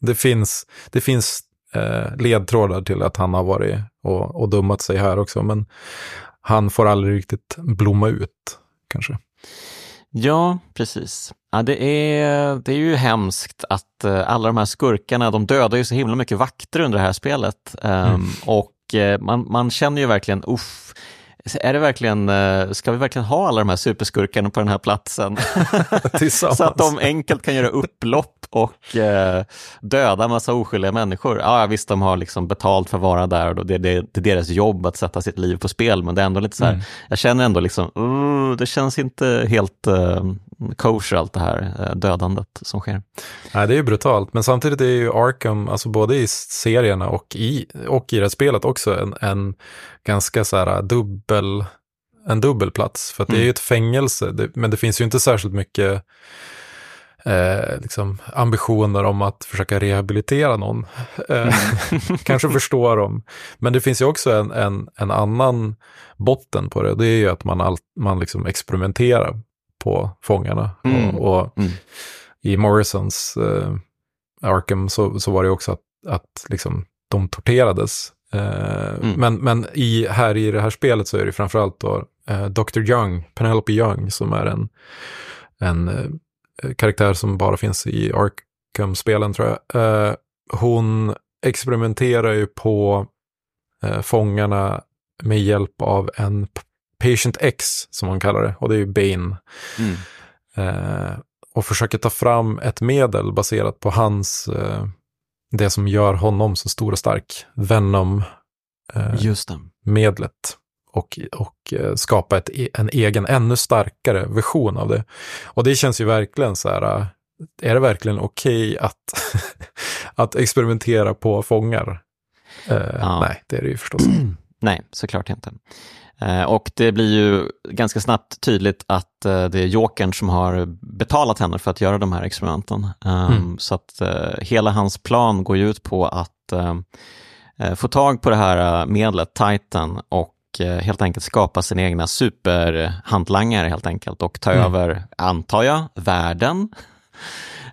det finns, det finns eh, ledtrådar till att han har varit och, och dummat sig här också, men han får aldrig riktigt blomma ut kanske. Ja, precis. Ja, det, är, det är ju hemskt att eh, alla de här skurkarna, de dödar ju så himla mycket vakter under det här spelet. Ehm, Mm. Och eh, man, man känner ju verkligen, uff, är det verkligen, eh, ska vi verkligen ha alla de här superskurkarna på den här platsen? Så att de enkelt kan göra upplopp och eh, döda massa oskyldiga människor. Ja, visst, de har liksom betalt för att vara där och det, det, det är deras jobb att sätta sitt liv på spel, men det är ändå lite så här, Mm. jag känner ändå liksom, uh, det känns inte helt uh, kosher allt det här eh, dödandet som sker. Nej, det är ju brutalt, men samtidigt är ju Arkham, alltså både i serierna och i, och i det här spelet också, en, en ganska så här dubbel, en dubbelplats. För att det är ju Mm. ett fängelse, det, men det finns ju inte särskilt mycket eh, liksom ambitioner om att försöka rehabilitera någon. Eh, kanske förstå dem. Men det finns ju också en, en, en annan botten på det, det är ju att man, all, man liksom experimenterar på fångarna. Mm. Och, och Mm. i Morrisons eh, Arkham så, så var det också att, att liksom, de torterades. Eh, Mm. Men, men i, här i det här spelet så är det framförallt då eh, Dr. Young, Penelope Young, som är en, en eh, karaktär som bara finns i Arkham-spelen tror jag. Eh, hon experimenterar ju på eh, fångarna med hjälp av en Patient X, som man kallar det, och det är ju Bane. Mm. Eh, och försöker ta fram ett medel baserat på hans, eh, det som gör honom så stor och stark, Venom-medlet. Och, och eh, skapa ett, e- en egen, ännu starkare version av det. Och det känns ju verkligen så här, eh, är det verkligen okej att, att experimentera på fångar? Eh, Ja. Nej, det är det ju förstås. Nej, såklart inte. Eh, Och det blir ju ganska snabbt tydligt att eh, det är Jokern som har betalat henne för att göra de här experimenten. Um, Mm. Så att hela hans plan går ju ut på att få tag på det här medlet, Titan, och eh, helt enkelt skapa sina egna superhantlangare helt enkelt och ta Mm. över, antar jag, världen.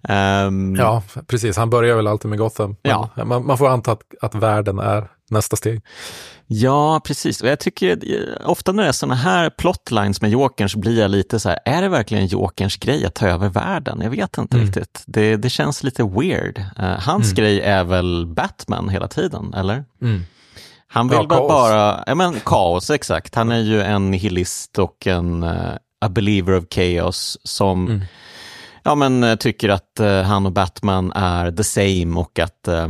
Ehm, Ja, precis. Han börjar väl alltid med Gotham. Men Ja. Man, man får anta att, att världen är nästa steg. Ja, precis. Och jag tycker eh, ofta när det är sådana här plotlines med Jokern så blir jag lite så här, är det verkligen Jokerns grej att ta över världen? Jag vet inte Mm. riktigt. Det, det känns lite weird. Eh, hans Mm. grej är väl Batman hela tiden, eller? Han vill Ja, kaos. bara, ja men kaos, exakt. Han är ju en nihilist och en uh, a believer of chaos som Mm. ja, men, eh, tycker att eh, han och Batman är the same och att eh,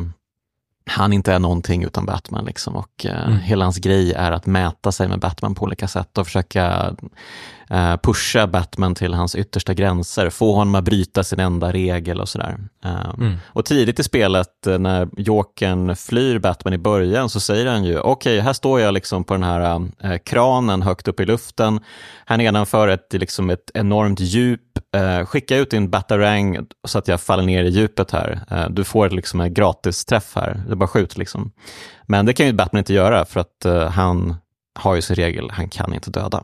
han inte är någonting utan Batman. Liksom. Och, eh, Mm. Hela hans grej är att mäta sig med Batman på olika sätt och försöka pusha Batman till hans yttersta gränser, få honom att bryta sin enda regel och sådär. Eh, Mm. och tidigt i spelet eh, när Jokern flyr Batman i början så säger han ju, okej, här står jag liksom på den här eh, kranen högt upp i luften. Här nedanför ett, liksom ett enormt djup. Eh, skicka ut din batarang så att jag faller ner i djupet här. Eh, du får liksom en gratis träff här, det bara skjut liksom. Men det kan ju Batman inte göra för att eh, han har ju sin regel, han kan inte döda.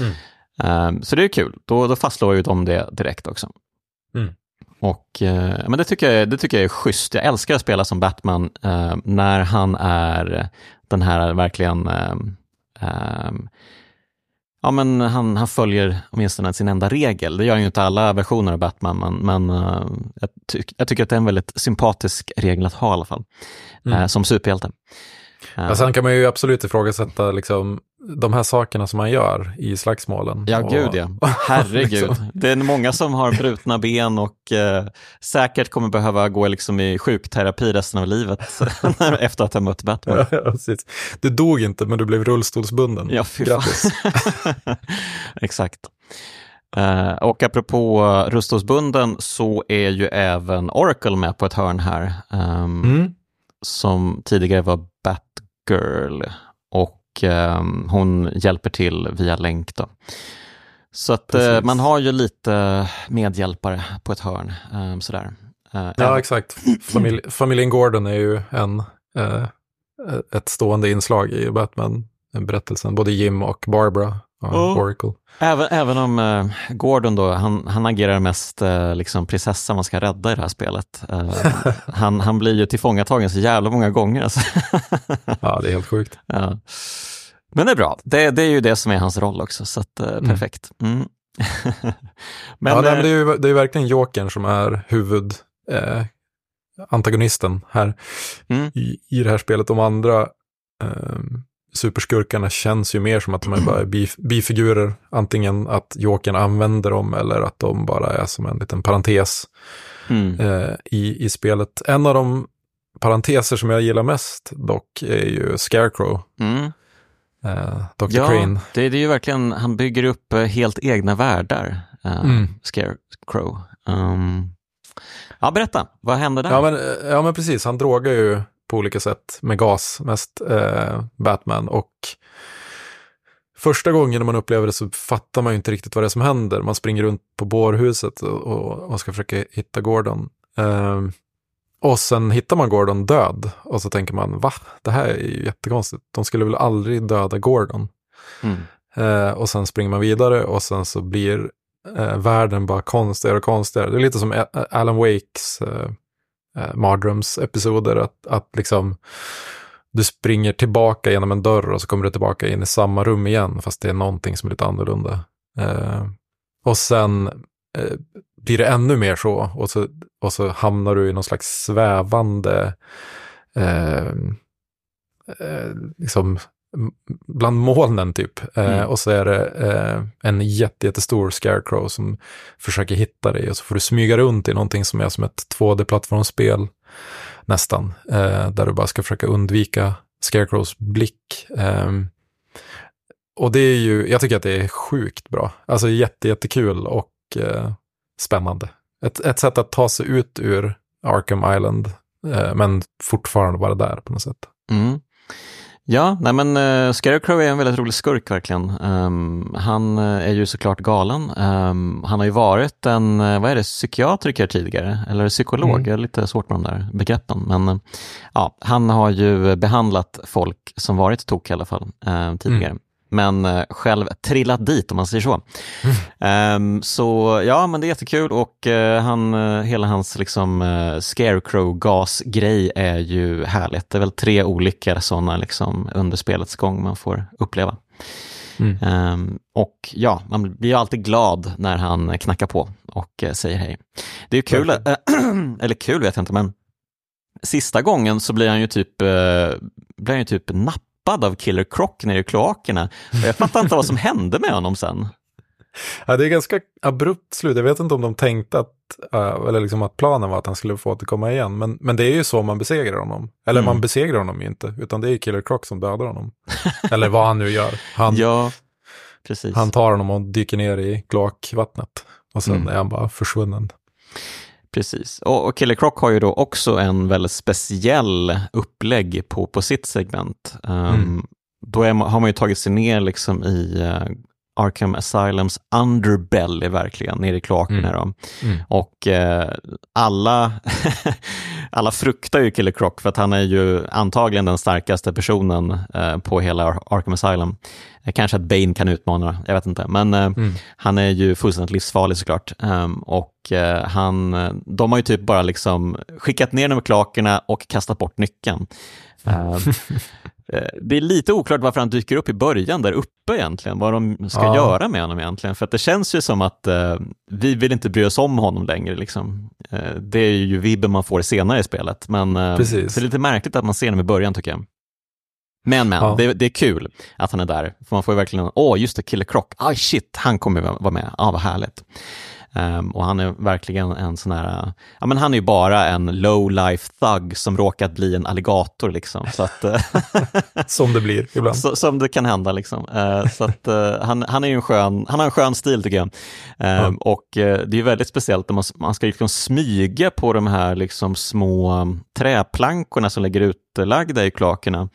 Mm. Um, så det är kul, då, då fastslår ju de det direkt också. Mm. Och, uh, men det tycker, jag, det tycker jag är schysst. Jag älskar att spela som Batman uh, när han är den här verkligen um, um, Ja, men han, han följer åtminstone sin enda regel. Det gör ju inte alla versioner av Batman, men, men uh, jag, ty jag, tycker att det är en väldigt sympatisk regel att ha i alla fall, mm. uh, som superhjälte. Uh, sen kan man ju absolut ifrågasätta liksom, de här sakerna som man gör i slagsmålen. Ja, och, gud ja. Herregud. liksom. Det är många som har brutna ben och eh, säkert kommer behöva gå liksom i sjukterapi resten av livet efter att ha mött Batman. Ja, precis. Du dog inte, men du blev rullstolsbunden. Ja, fy Grattis. Exakt. Uh, och apropå rullstolsbunden så är ju även Oracle med på ett hörn här. Um, mm. Som tidigare var Batgirl. Och um, hon hjälper till via länk. Då. Så att uh, man har ju lite medhjälpare på ett hörn. Um, sådär. Uh, ja, exakt. Familj, familjen Gordon är ju en, uh, ett stående inslag i Batman-berättelsen. Både Jim och Barbara och Oracle. Även, även om uh, Gordon då, han, han agerar mest uh, liksom prinsessa man ska rädda i det här spelet. Uh, han, han blir ju tillfångatagen så jävla många gånger. Alltså. ja, det är helt sjukt. Ja. Men det är bra, det, det är ju det som är hans roll också, så att, mm. perfekt. Mm. men, ja, nej, men det är ju det är verkligen Jokern som är huvud antagonisten här mm. i, i det här spelet. De andra um, superskurkarna känns ju mer som att de är bara bifigurer. Antingen att Jokern använder dem eller att de bara är som en liten parentes mm. eh, i, i spelet. En av de parenteser som jag gillar mest dock är ju Scarecrow. Mm. Eh, Dr. Ja, Crane. Det, det är ju verkligen, han bygger upp eh, helt egna världar, eh, mm. Scarecrow. Um, ja, berätta, vad hände där? Ja men, eh, ja, men precis. Han drogar ju på olika sätt med gas, mest eh, Batman. Och första gången när man upplever det så fattar man ju inte riktigt vad det är som händer. Man springer runt på bårhuset och, och, ska försöka hitta Gordon. Eh, och sen hittar man Gordon död och så tänker man, va? Det här är ju jättekonstigt. De skulle väl aldrig döda Gordon. Mm. Eh, och sen springer man vidare och sen så blir eh, världen bara konstigare och konstigare. Det är lite som Alan Wakes eh, eh, mardrömsepisoder. Att, att liksom du springer tillbaka genom en dörr och så kommer du tillbaka in i samma rum igen, fast det är någonting som är lite annorlunda. Eh, och sen eh, blir det ännu mer så och, så och så hamnar du i någon slags svävande eh, eh liksom bland molnen typ. Eh, mm. Eh, och så är det eh, en jätte, jättestor scarecrow som försöker hitta dig och så får du smyga runt i någonting som är som ett 2D-plattformsspel nästan. Eh, där du bara ska försöka undvika scarecrows blick. Ehm, och det är ju, jag tycker att det är sjukt bra. Alltså jätte, jättekul och eh, spännande. Ett, ett sätt att ta sig ut ur Arkham Island, eh, men fortfarande vara där på något sätt. Mm. Ja, nej men uh, Scarecrow är en väldigt rolig skurk verkligen. Um, han uh, är ju såklart galen. Um, han har ju varit en, uh, vad är det, psykiatriker tidigare, eller psykolog, mm. är lite svårt med de där begreppen. Men ja, han har ju behandlat folk som varit tok i alla fall tidigare. Mm men eh, själv trillat dit om man säger så. Mm. Um, så ja, men det är jättekul och uh, han, uh, hela hans liksom, uh, scarecrow-gas-grej är ju härligt. Det är väl tre olika sådana liksom, under spelets gång man får uppleva. Mm. Um, och ja, man blir ju alltid glad när han knackar på och säger hej. Det är ju kul, eller kul vet jag inte, men sista gången så blir han ju typ, blir han ju typ napp tappad av Killer Croc nere i kloakerna. jag fattar inte vad som hände med honom sen. Ja, det är ganska abrupt slut. Jag vet inte om de tänkte att, uh, eller liksom att planen var att han skulle få återkomma igen. Men, men det är ju så man besegrar honom. Eller mm. man besegrar honom ju inte, utan det är Killer Croc som dödar honom. eller vad han nu gör. Han, ja, han tar honom och dyker ner i kloakvattnet. Och sen mm. är han bara försvunnen. Precis, och, och Killer Croc har ju då också en väldigt speciell upplägg på, på sitt segment. Um, mm. Då är, har man ju tagit sig ner liksom i uh, Arkham Asylums underbelly verkligen, nere i kloakerna. Mm. Mm. Och eh, alla, alla fruktar ju Killer Croc för att han är ju antagligen den starkaste personen eh, på hela Arkham Asylum. Eh, kanske att Bane kan utmana, jag vet inte, men eh, mm. han är ju fullständigt livsfarlig såklart. Um, och eh, han, de har ju typ bara liksom skickat ner honom i kloakerna och kastat bort nyckeln. Uh, det är lite oklart varför han dyker upp i början där uppe egentligen, vad de ska ja. göra med honom egentligen. För att det känns ju som att uh, vi vill inte bry oss om honom längre. Liksom. Uh, det är ju vibben man får senare i spelet, men det är lite märkligt att man ser honom i början tycker jag. Men men, ja. det, det, är kul att han är där, för man får ju verkligen, åh just det, Killer Croc, ah shit, han kommer vara med, ah vad härligt. Um, och han är verkligen en sån här, ja men han är ju bara en low life thug som råkat bli en alligator liksom. Så att, eh, som det blir ibland. Så, som det kan hända liksom. Uh, så att uh, han, han är en skön, han har en skön stil tycker jag. Uh, mm. Och det är väldigt speciellt när man, man ska liksom smyga på de här liksom små träplankorna som ligger utlagda i kloakerna.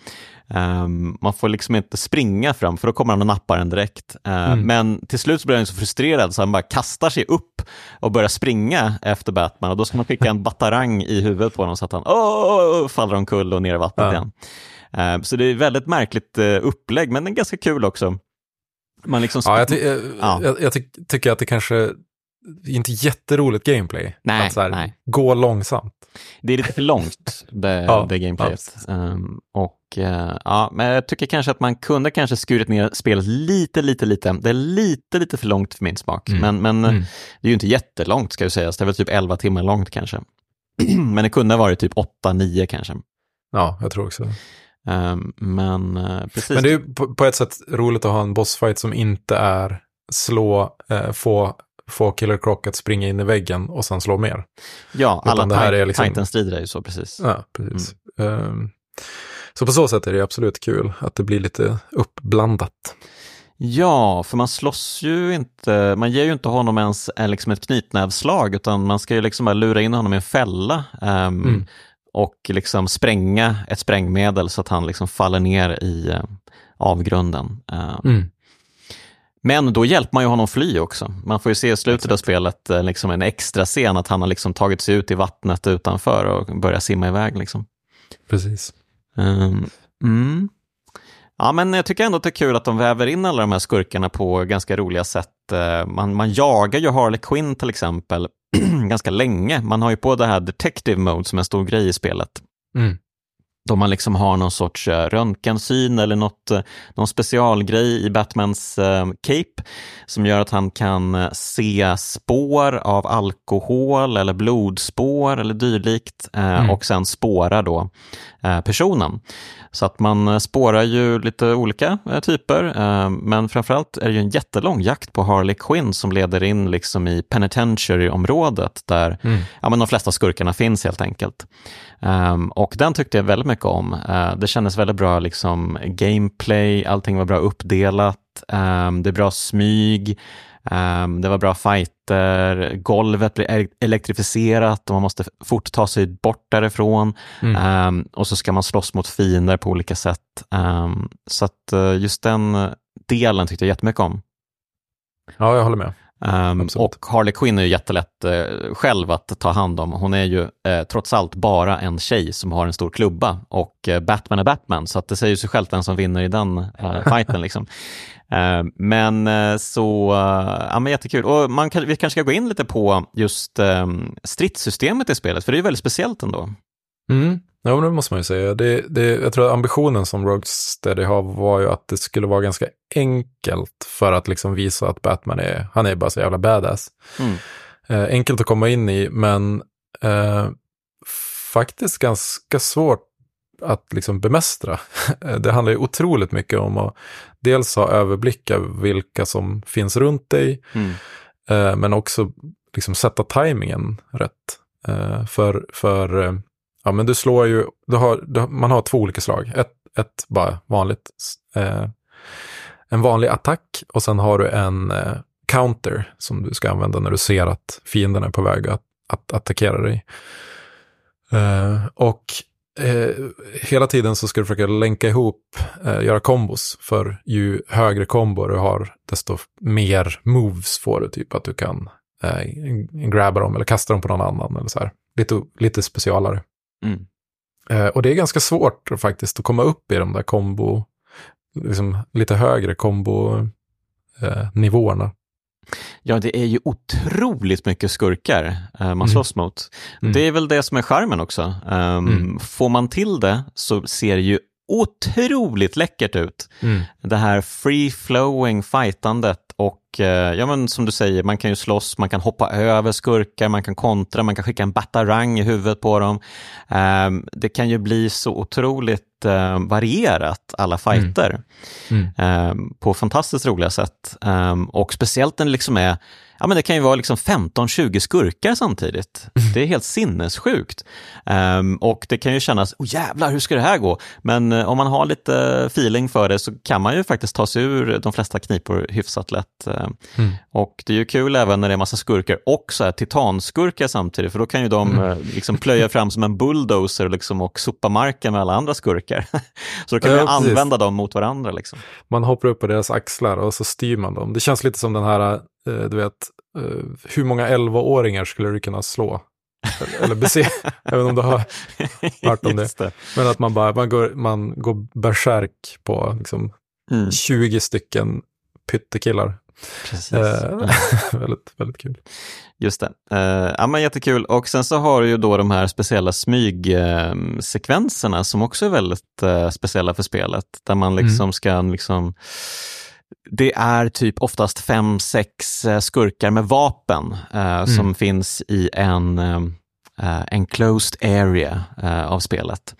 Um, man får liksom inte springa fram för då kommer han och nappar en direkt. Uh, mm. Men till slut så blir han så frustrerad så han bara kastar sig upp och börjar springa efter Batman och då ska man skicka en batarang i huvudet på honom så att han oh, faller omkull och ner i vattnet ja. igen. Uh, så det är väldigt märkligt uh, upplägg men det är ganska kul också. Man liksom ja, jag, ty ja. jag, jag ty tycker att det kanske inte jätteroligt gameplay. Nej, att så här, nej. Gå långsamt. Det är lite för långt, det, ja, det gameplayet. Um, och uh, ja, men jag tycker kanske att man kunde kanske skurit ner spelet lite, lite, lite. Det är lite, lite för långt för min smak. Mm. Men, men mm. det är ju inte jättelångt ska ju sägas. Det är väl typ 11 timmar långt kanske. men det kunde ha varit typ 8-9 kanske. Ja, jag tror också um, Men uh, precis. Men det är på, på, ett sätt roligt att ha en bossfight som inte är slå, uh, få få Killer Croc att springa in i väggen och sen slå mer. Ja, Utan alla det här är liksom... Titan-strider är ju så precis. Ja, precis. Mm. Um, så på så sätt är det absolut kul att det blir lite uppblandat. Ja, för man slåss ju inte, man ger ju inte honom ens eh, liksom ett knytnävslag utan man ska ju liksom bara lura in honom i en fälla um, mm. och liksom spränga ett sprängmedel så att han liksom faller ner i uh, avgrunden. Uh, mm. Men då hjälper man ju honom fly också. Man får ju se i slutet Exakt. av spelet eh, liksom en extra scen att han har liksom tagit sig ut i vattnet utanför och börjar simma iväg. Liksom. Precis. Um, mm. Ja, men jag tycker ändå att det är kul att de väver in alla de här skurkarna på ganska roliga sätt. Eh, man, man jagar ju Harley Quinn till exempel ganska länge. Man har ju på det här Detective Mode som är en stor grej i spelet. Mm då man liksom har någon sorts eh, röntgensyn eller något, eh, någon specialgrej i Batmans eh, cape som gör att han kan se spår av alkohol eller blodspår eller dylikt mm. och sen spåra då personen. Så att man spårar ju lite olika typer, men framförallt är det ju en jättelång jakt på Harley Quinn som leder in liksom i penitentiary-området där mm. ja, men de flesta skurkarna finns helt enkelt. Um, och den tyckte jag väldigt mycket om. Det kändes väldigt bra liksom, gameplay, allting var bra uppdelat, um, det är bra smyg, um, det var bra fighter, golvet blir elektrifierat och man måste fort ta sig bort därifrån. Mm. och så ska man slåss mot fiender på olika sätt. så att uh, just den delen tyckte jag jättemycket om. Ja, jag håller med. Um, och Harley Quinn är ju jättelätt uh, själv att ta hand om. Hon är ju uh, trots allt bara en tjej som har en stor klubba och uh, Batman är Batman, så att det säger sig självt vem som vinner i den fighten. liksom. Ehm, men så, ja men jättekul. Och man kan, vi kanske ska gå in lite på just um, stridssystemet i spelet, för det är väldigt speciellt ändå. Mm. Ja, det måste man ju säga. Det, det, jag tror att ambitionen som Roguesteady har var ju att det skulle vara ganska enkelt för att liksom visa att Batman är, han är bara så jävla badass. Mm. Eh, enkelt att komma in i, men eh, faktiskt ganska svårt att liksom bemästra. Det handlar ju otroligt mycket om att dels ha överblick över vilka som finns runt dig, mm. eh, men också liksom sätta tajmingen rätt. Eh, för för eh, Ja, men du slår ju, du har, du, man har två olika slag. Ett, ett bara vanligt, eh, en vanlig attack och sen har du en eh, counter som du ska använda när du ser att fienden är på väg att, att attackera dig. Eh, och eh, hela tiden så ska du försöka länka ihop, eh, göra kombos. För ju högre kombo du har, desto mer moves får du. Typ att du kan eh, grabba dem eller kasta dem på någon annan. Eller så här. Lite, lite specialare. Mm. Eh, och det är ganska svårt faktiskt att komma upp i de där kombo, liksom lite högre kombo-nivåerna. Eh, Ja, det är ju otroligt mycket skurkar eh, man Mm. slåss mot. Mm. Det är väl det som är charmen också. Um. Får man till det så ser det ju otroligt läckert ut. Mm. Det här free-flowing fightandet och ja, men som du säger, man kan ju slåss, man kan hoppa över skurkar, man kan kontra, man kan skicka en batarang i huvudet på dem. Ehm, det kan ju bli så otroligt eh, varierat, alla fighter, Mm. ehm, på fantastiskt roliga sätt. Ehm, och speciellt när det liksom är Ja, men det kan ju vara liksom 15-20 skurkar samtidigt. Det är helt sinnessjukt. Ehm, och det kan ju kännas, oh jävlar, hur ska det här gå? Men eh, om man har lite feeling för det så kan man ju faktiskt ta sig ur de flesta knipor hyfsat lätt. Ehm, Mm. Och det är ju kul även när det är massa skurkar och så här titanskurkar samtidigt, för då kan ju de Mm. eh, liksom plöja fram som en bulldozer liksom, och sopa marken med alla andra skurkar. så då kan man Ja, ju precis. använda dem mot varandra. Liksom. Man hoppar upp på deras axlar och så styr man dem. Det känns lite som den här, eh, du vet, eh, hur många 11-åringar skulle du kunna slå? Eller- besegra, även om du har hört om det. Det. Men att man bara, man går, man går bärsärk på liksom Mm, 20 stycken pyttekillar. Precis. Eh, väldigt, väldigt kul. Just det. Eh, ja, men jättekul. Och sen så har du ju då de här speciella smygsekvenserna som också är väldigt eh, speciella för spelet. Där man liksom ska liksom det är typ oftast fem, sex skurkar med vapen eh, som finns i en eh, eh, enclosed area av spelet.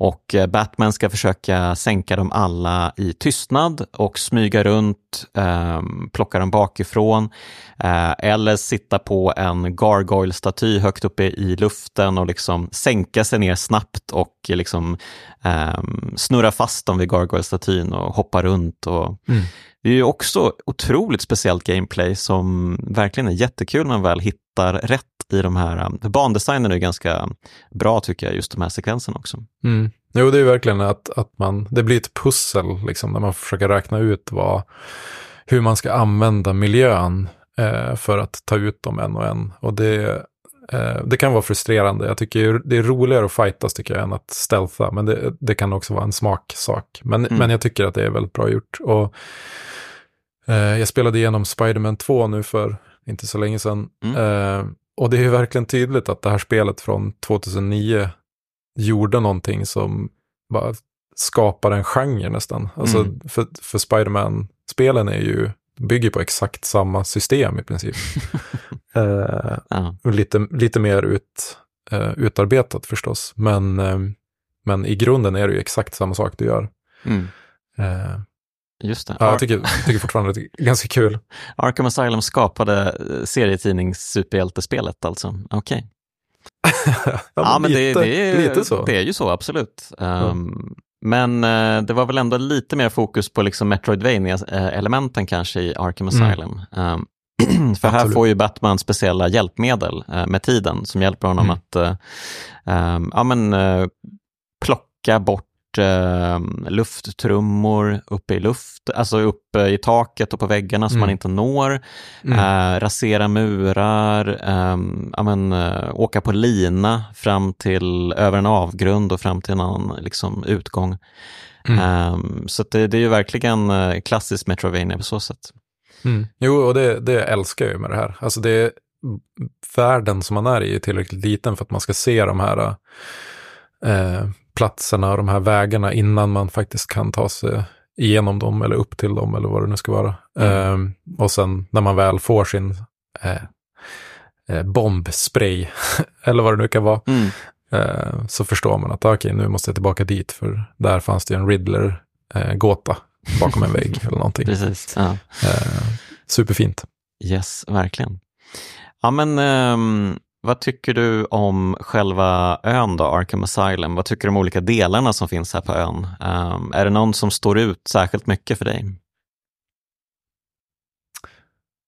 Och eh, Batman ska försöka sänka dem alla i tystnad och smyga runt, eh, plocka dem bakifrån eh, eller sitta på en gargoyle-staty högt uppe i luften och liksom sänka sig ner snabbt och liksom eh, snurra fast dem vid gargoyle-statyn och hoppa runt. Och, Mm. det är ju också otroligt speciellt gameplay som verkligen är jättekul när man väl hittar rätt i de här, för bandesignen är ganska bra tycker jag, just de här sekvenserna också. Mm. Jo, det är verkligen att, att man, det blir ett pussel liksom, när man försöker räkna ut vad, hur man ska använda miljön eh, för att ta ut dem en och en. Och det, eh, det kan vara frustrerande. Jag tycker det är roligare att fightas tycker jag än att stealtha, men det, det kan också vara en smaksak. Men, Mm. men jag tycker att det är väldigt bra gjort. Och, eh, jag spelade igenom Spider-Man 2 nu för inte så länge sedan. Mm. Eh, och det är ju verkligen tydligt att det här spelet från 2009 gjorde någonting som bara skapar en genre nästan. Alltså Mm. för, för Spiderman-spelen är ju, bygger på exakt samma system i princip. eh, Ja. lite, lite mer ut, eh, utarbetat förstås. Men, eh, men i grunden är det ju exakt samma sak du gör. Mm. Eh, Just det. ja, jag tycker, tycker fortfarande det är ganska kul. Arkham Asylum skapade eh, serietidnings-superhjältespelet alltså. Okej. Ja, men det, lite, det, är, lite så. det är ju så, absolut. Um, Men eh, det var väl ändå lite mer fokus på liksom Metroidvania-elementen kanske i Arkham Mm. Asylum. Um, för här Absolut. får ju Batman speciella hjälpmedel eh, med tiden som hjälper honom Mm. att eh, ehm, ja, men, eh, plocka bort eh, lufttrummor uppe i luft, alltså uppe i taket och på väggarna som Mm. man inte når. Mm. Eh, rasera murar, ehm, eh, åka på lina fram till, över en avgrund och fram till en annan liksom, utgång. Mm. Ehm, så det, det är ju verkligen uh, klassiskt Metrovania på så sätt. Mm. Jo, och det, det älskar jag ju med det här. Alltså det är, världen som man är i är tillräckligt liten för att man ska se de här eh, platserna och de här vägarna innan man faktiskt kan ta sig igenom dem eller upp till dem eller vad det nu ska vara. Eh, och sen när man väl får sin eh, eh, bombspray eller vad det nu kan vara Mm. eh, så förstår man att okej, nu måste jag tillbaka dit för där fanns det en Riddler-gåta bakom en vägg eller någonting. Precis. Ja. Eh, superfint. Yes, verkligen. Ja, men ehm, vad tycker du om själva ön då, Arkham Asylum? Vad tycker du om de olika delarna som finns här på ön? Ehm, är det någon som står ut särskilt mycket för dig?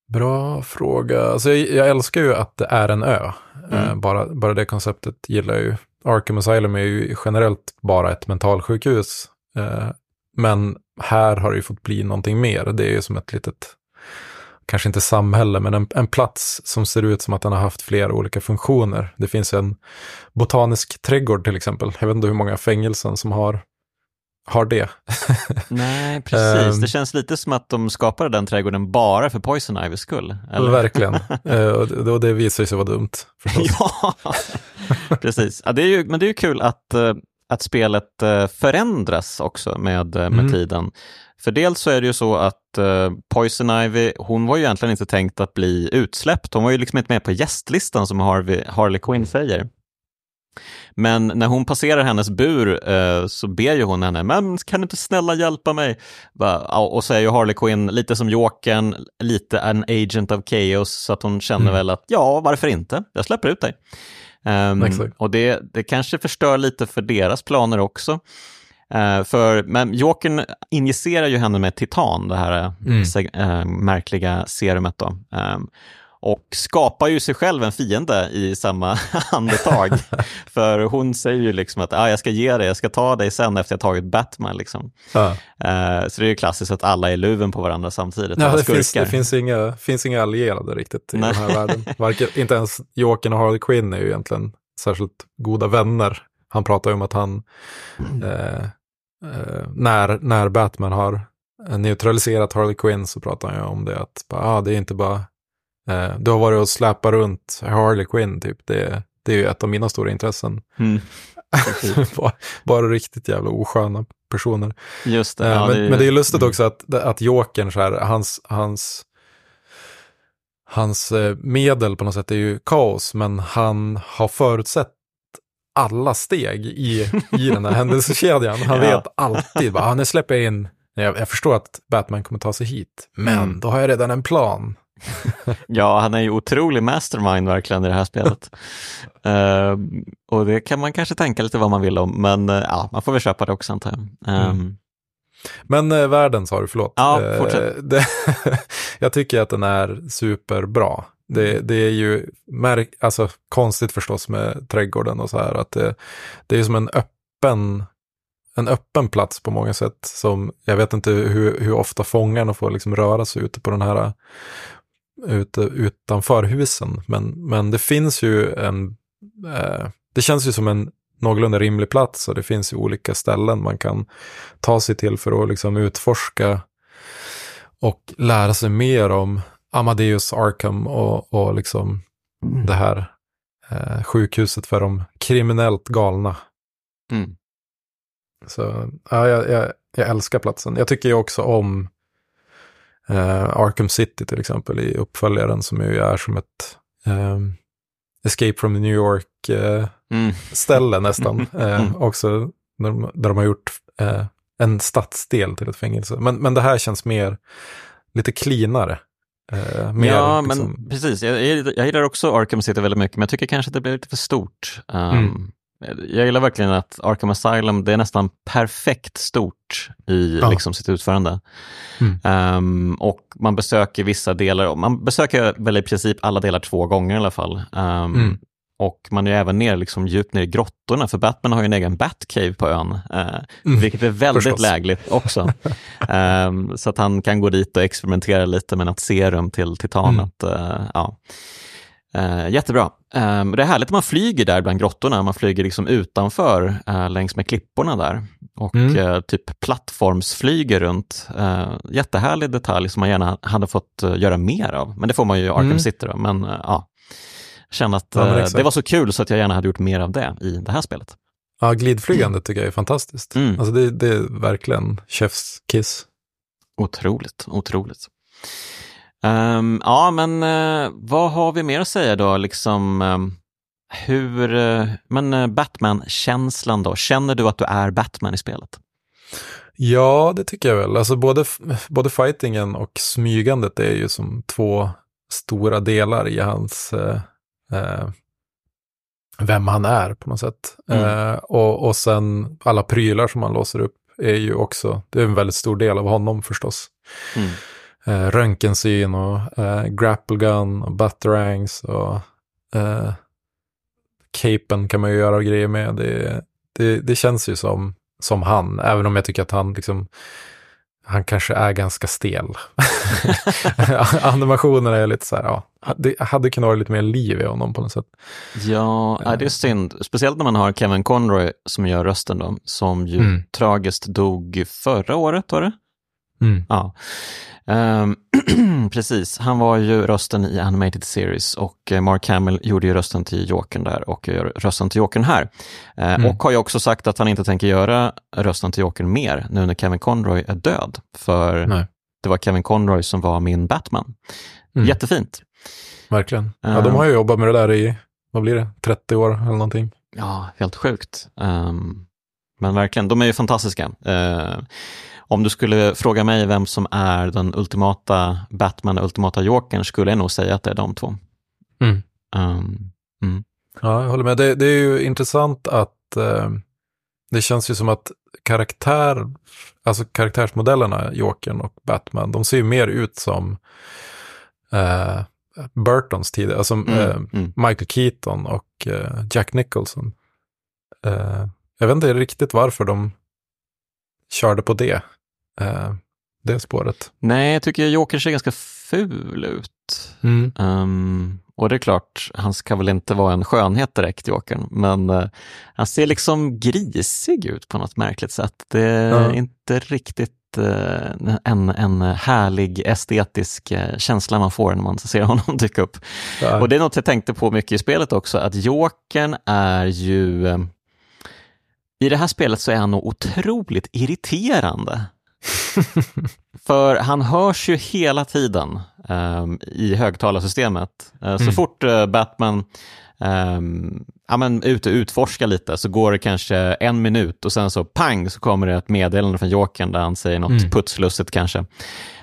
Bra fråga. Alltså jag, jag älskar ju att det är en ö. Mm. Eh, bara, bara det konceptet gillar jag ju. Arkham Asylum är ju generellt bara ett mentalsjukhus. Eh, men här har det ju fått bli någonting mer. Det är ju som ett litet, kanske inte samhälle, men en, en plats som ser ut som att den har haft flera olika funktioner. Det finns en botanisk trädgård till exempel. Jag vet inte hur många fängelsen som har har det. Nej, precis. det känns lite som att de skapade den trädgården bara för Poison Ivys skull. Eller? Verkligen. uh, och det visar sig vara dumt. ja, precis. Ja, det är ju, men det är ju kul att, uh, att spelet uh, förändras också med, med mm. tiden. För dels så är det ju så att Poison Ivy, hon var ju egentligen inte tänkt att bli utsläppt. Hon var ju liksom inte med på gästlistan som Harvey, Harley Quinn säger. Men när hon passerar hennes bur eh, så ber ju hon henne, men kan du inte snälla hjälpa mig? Och så är ju Harley Quinn lite som Jokern, lite en agent of chaos, så att hon känner mm. väl att ja, varför inte? Jag släpper ut dig. Um, och det, det kanske förstör lite för deras planer också. Uh, för, men Jokern injicerar ju henne med titan, det här mm. uh, märkliga serumet. Då. Um, och skapar ju sig själv en fiende i samma andetag. För hon säger ju liksom att ah, jag ska ge dig, jag ska ta dig sen efter jag tagit Batman. Liksom. Ja. Uh, så det är ju klassiskt att alla är luven på varandra samtidigt. Ja, det, finns, det finns, inga, finns inga allierade riktigt i Nej. den här världen. Varken, inte ens Jokern och Harley Quinn är ju egentligen särskilt goda vänner. Han pratar ju om att han, mm. eh, eh, när, när Batman har neutraliserat Harley Quinn så pratar han ju om det att ah, det är inte bara Eh, du har varit och släpat runt Harley Quinn, typ. Det, det är ju ett av mina stora intressen. Mm. bara, bara, riktigt jävla osköna personer. Just det, eh, ja, men, det är, men det är lustigt mm. också att, att Jokern, så här, hans, hans, hans eh, medel på något sätt är ju kaos, men han har förutsett alla steg i, i den här händelsekedjan. Han ja. vet alltid, bara, ah, nu släpper jag in, jag, jag, förstår att Batman kommer ta sig hit, men mm. då har jag redan en plan. ja, han är ju otrolig mastermind verkligen i det här spelet. uh, och det kan man kanske tänka lite vad man vill om, men uh, ja, man får väl köpa det också antar jag. Um, mm. Men uh, världen sa du, förlåt. Ja, fortsätt. Det, jag tycker att den är superbra. Det, det är ju märk, alltså, konstigt förstås med trädgården och så här, att det, det är som en öppen en öppen plats på många sätt. Som, jag vet inte hur, hur ofta fångarna får liksom röra sig ute på den här ute, utanför husen. Men, men det finns ju en, eh, det känns ju som en någorlunda rimlig plats och det finns ju olika ställen man kan ta sig till för att liksom utforska och lära sig mer om Amadeus Arkham och, och liksom mm. det här eh, sjukhuset för de kriminellt galna. Mm. Så ja, jag, jag, jag, älskar platsen. Jag tycker ju också om eh, Arkham City till exempel i uppföljaren som ju är som ett eh, Escape from New York-ställe eh, mm. nästan. Mm. Också där de, där de har gjort eh, en stadsdel till ett fängelse. Men, men det här känns mer, lite cleanare. Eh, mer, ja, liksom... men precis. Jag, jag, jag gillar också Arkham City väldigt mycket, men jag tycker kanske att det blir lite för stort. Um, mm. Jag gillar verkligen att Arkham Asylum, det är nästan perfekt stort i ja. liksom, sitt utförande. Mm. Um, och man besöker vissa delar, man besöker väl i princip alla delar två gånger i alla fall. Um, mm. Och man är även ner, liksom, djupt ner i grottorna, för Batman har ju en egen Batcave på ön, uh, mm. vilket är väldigt Förstås. lägligt också. um, så att han kan gå dit och experimentera lite med något serum till titanet. Uh, ja. Uh, jättebra. Um, det är härligt att man flyger där bland grottorna, man flyger liksom utanför uh, längs med klipporna där och mm. uh, typ plattformsflyger runt. Uh, jättehärlig detalj som man gärna hade fått göra mer av, men det får man ju i Arkham mm. City då. Men ja, känner att ja, det var så kul så att jag gärna hade gjort mer av det i det här spelet. Ja, glidflygandet tycker jag är fantastiskt. Mm. Alltså det, det är verkligen chefs kiss. Otroligt, otroligt. Um, ja, men uh, vad har vi mer att säga då? Liksom, um, hur, uh, men uh, Batman-känslan då? Känner du att du är Batman i spelet? Ja, det tycker jag väl. Alltså både, både fightingen och smygandet är ju som två stora delar i hans vem han är på något sätt. Mm. och, och sen alla prylar som han låser upp är ju också, det är en väldigt stor del av honom förstås. Mm eh, röntgensyn och eh, grapple gun och butterangs och eh, capen kan man ju göra grejer med. Det, det, det känns ju som, som han, även om jag tycker att han liksom han kanske är ganska stel. Animationerna är lite så här, ja, det hade kunnat vara lite mer liv i honom på något sätt. Ja, det är eh. synd. Speciellt när man har Kevin Conroy som gör rösten då, som ju mm. tragiskt dog förra året, var det? Mm. Ja. Um, precis, han var ju rösten i Animated Series och eh, Mark Hamill gjorde ju rösten till Jokern där och gör rösten till Jokern här. Uh, mm. Och har ju också sagt att han inte tänker göra rösten till Jokern mer nu när Kevin Conroy är död. För Nej. det var Kevin Conroy som var min Batman. Mm. Jättefint. Verkligen. Ja, de har ju jobbat med det där i, vad blir det, 30 år eller någonting. Ja, helt sjukt. Um, men verkligen, de är ju fantastiska. Uh, om du skulle fråga mig vem som är den ultimata Batman och ultimata Jokern skulle jag nog säga att det är de två. Mm. Um, mm. Ja, jag håller med. Det, det är ju intressant att eh, det känns ju som att karaktär, alltså karaktärsmodellerna, Jokern och Batman, de ser ju mer ut som eh, Burtons tidigare, alltså mm, eh, mm. Michael Keaton och eh, Jack Nicholson. Eh, jag vet inte riktigt varför de körde på det eh, det spåret. Nej, jag tycker Joker ser ganska ful ut. Mm. Um, och det är klart, han ska väl inte vara en skönhet direkt, Jokern, men uh, han ser liksom grisig ut på något märkligt sätt. Det är ja. inte riktigt uh, en, en härlig estetisk uh, känsla man får när man ser honom dyka upp. Ja. Och det är något jag tänkte på mycket i spelet också, att Jokern är ju i det här spelet så är han nog otroligt irriterande. För han hörs ju hela tiden um, i högtalarsystemet. Uh, så mm. fort uh, Batman um, ja, men ut och utforskar lite så går det kanske en minut och sen så pang så kommer det ett meddelande från Jokern där han säger något mm. putslustigt kanske.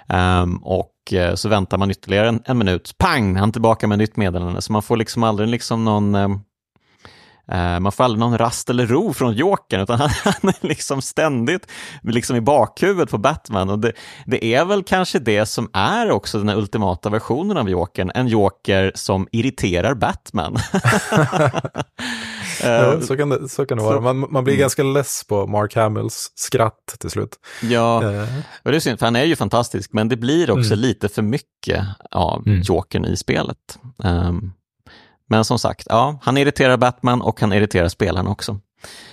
Um, och uh, så väntar man ytterligare en, en, minut, pang, han tillbaka med nytt meddelande. Så man får liksom aldrig liksom någon man får aldrig någon rast eller ro från Jokern, utan han, han är liksom ständigt liksom i bakhuvudet på Batman. Och det, det, är väl kanske det som är också den ultimata versionen av Jokern, en Joker som irriterar Batman. ja, eh, så, kan det, så kan det vara. Man, man blir mm. ganska less på Mark Hamills skratt till slut. Ja, uh. och det är synd, för han är ju fantastisk, men det blir också mm. lite för mycket av mm. Jokern i spelet. Um, men som sagt, ja, han irriterar Batman och han irriterar spelarna också.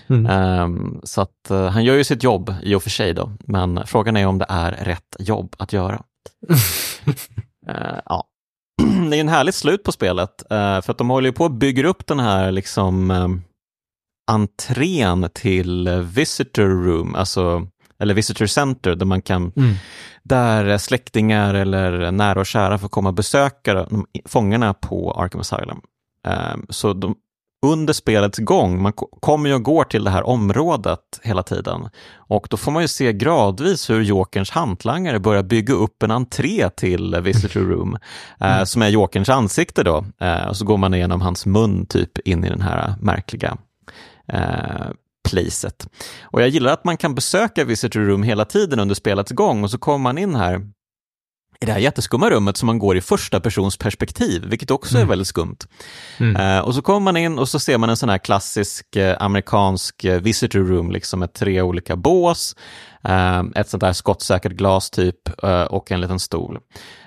Mm. Um, så att uh, han gör ju sitt jobb i och för sig då, men frågan är om det är rätt jobb att göra. uh, ja. Det är en härligt slut på spelet, uh, för att de håller ju på att bygga upp den här liksom um, entrén till Visitor Room, alltså eller Visitor Center där man kan, mm. där släktingar eller nära och kära får komma och besöka de, fångarna på Arkham Asylum. Ehm, så de, under spelets gång, man kommer ju och går till det här området hela tiden och då får man ju se gradvis hur Jokerns hantlangare börjar bygga upp en entré till Visitor Room eh, mm. som är Jokerns ansikte då eh, och så går man igenom hans mun typ in i den här märkliga eh, placet. Och jag gillar att man kan besöka Visitor Room hela tiden under spelets gång och så kommer man in här i det här jätteskumma rummet som man går i första persons perspektiv, vilket också mm. är väldigt skumt. Mm. Uh, och så kommer man in och så ser man en sån här klassisk uh, amerikansk uh, visitor room, liksom med tre olika bås, ett sånt där skottsäkert glas typ och en liten stol.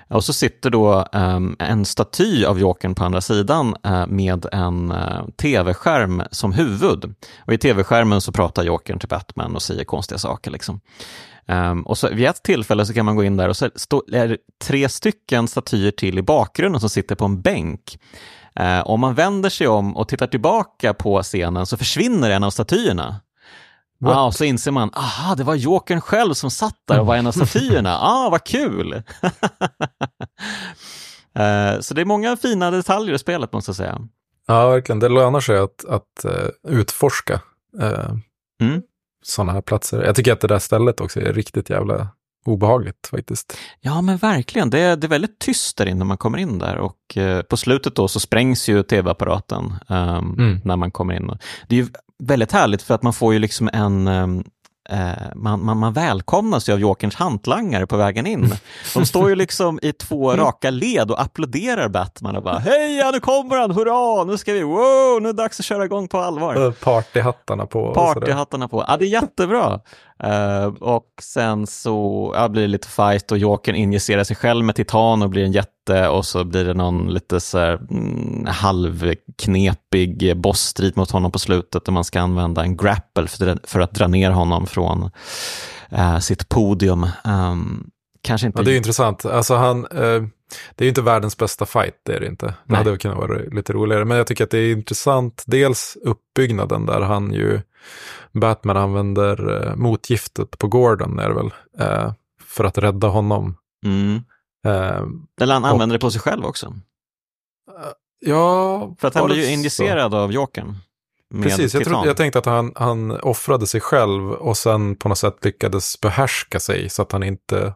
Och så sitter då um, en staty av Jokern på andra sidan med en tv-skärm som huvud. Och i tv-skärmen så pratar Jokern till Batman och säger konstiga saker. Liksom. Um, och så vid ett tillfälle så kan man gå in där och så är det tre stycken statyer till i bakgrunden som sitter på en bänk. Uh, om man vänder sig om och tittar tillbaka på scenen så försvinner en av statyerna. Ja, och så inser man, aha, det var Jokern själv som satt där och var en av statyerna. Ah, vad kul! uh, så det är många fina detaljer i spelet måste jag säga. Ja, verkligen. Det lönar sig att, att uh, utforska. Mm sådana här platser. Jag tycker att det där stället också är riktigt jävla obehagligt faktiskt. Ja, men verkligen. Det är, det är väldigt tyst där inne när man kommer in där och eh, på slutet då så sprängs ju tv-apparaten um, mm. när man kommer in. Det är ju väldigt härligt för att man får ju liksom en, um, man, man, man välkomnas ju av Jokerns hantlangare på vägen in. De står ju liksom i två Mm. raka led och applåderar Batman och bara Hej, nu kommer han, hurra, nu ska vi, wow, nu är det dags att köra igång på allvar. Eh, Partyhattarna på. Partyhattarna på. Ja, det är jättebra. Eh, och sen så ja, blir det lite fight och Jokern injicerar sig själv med titan och blir en jätte och så blir det någon lite så här, mm, halvknepig bossstrid mot honom på slutet där man ska använda en grapple för, för att dra ner honom från eh, sitt podium. Um, kanske inte... Ja, det är intressant. Alltså han, eh, det är ju inte världens bästa fight, det är det inte. Det Nej. hade kunnat vara lite roligare. Men jag tycker att det är intressant, dels uppbyggnaden där han ju, Batman använder eh, motgiftet på Gordon är det väl, eh, för att rädda honom. Mm. Eh, Eller han Och- använder det på sig själv också. ja, För att han blir ju det så? injicerad av Jokern. Precis, jag, trodde, jag tänkte att han, han offrade sig själv och sen på något sätt lyckades behärska sig så att han inte...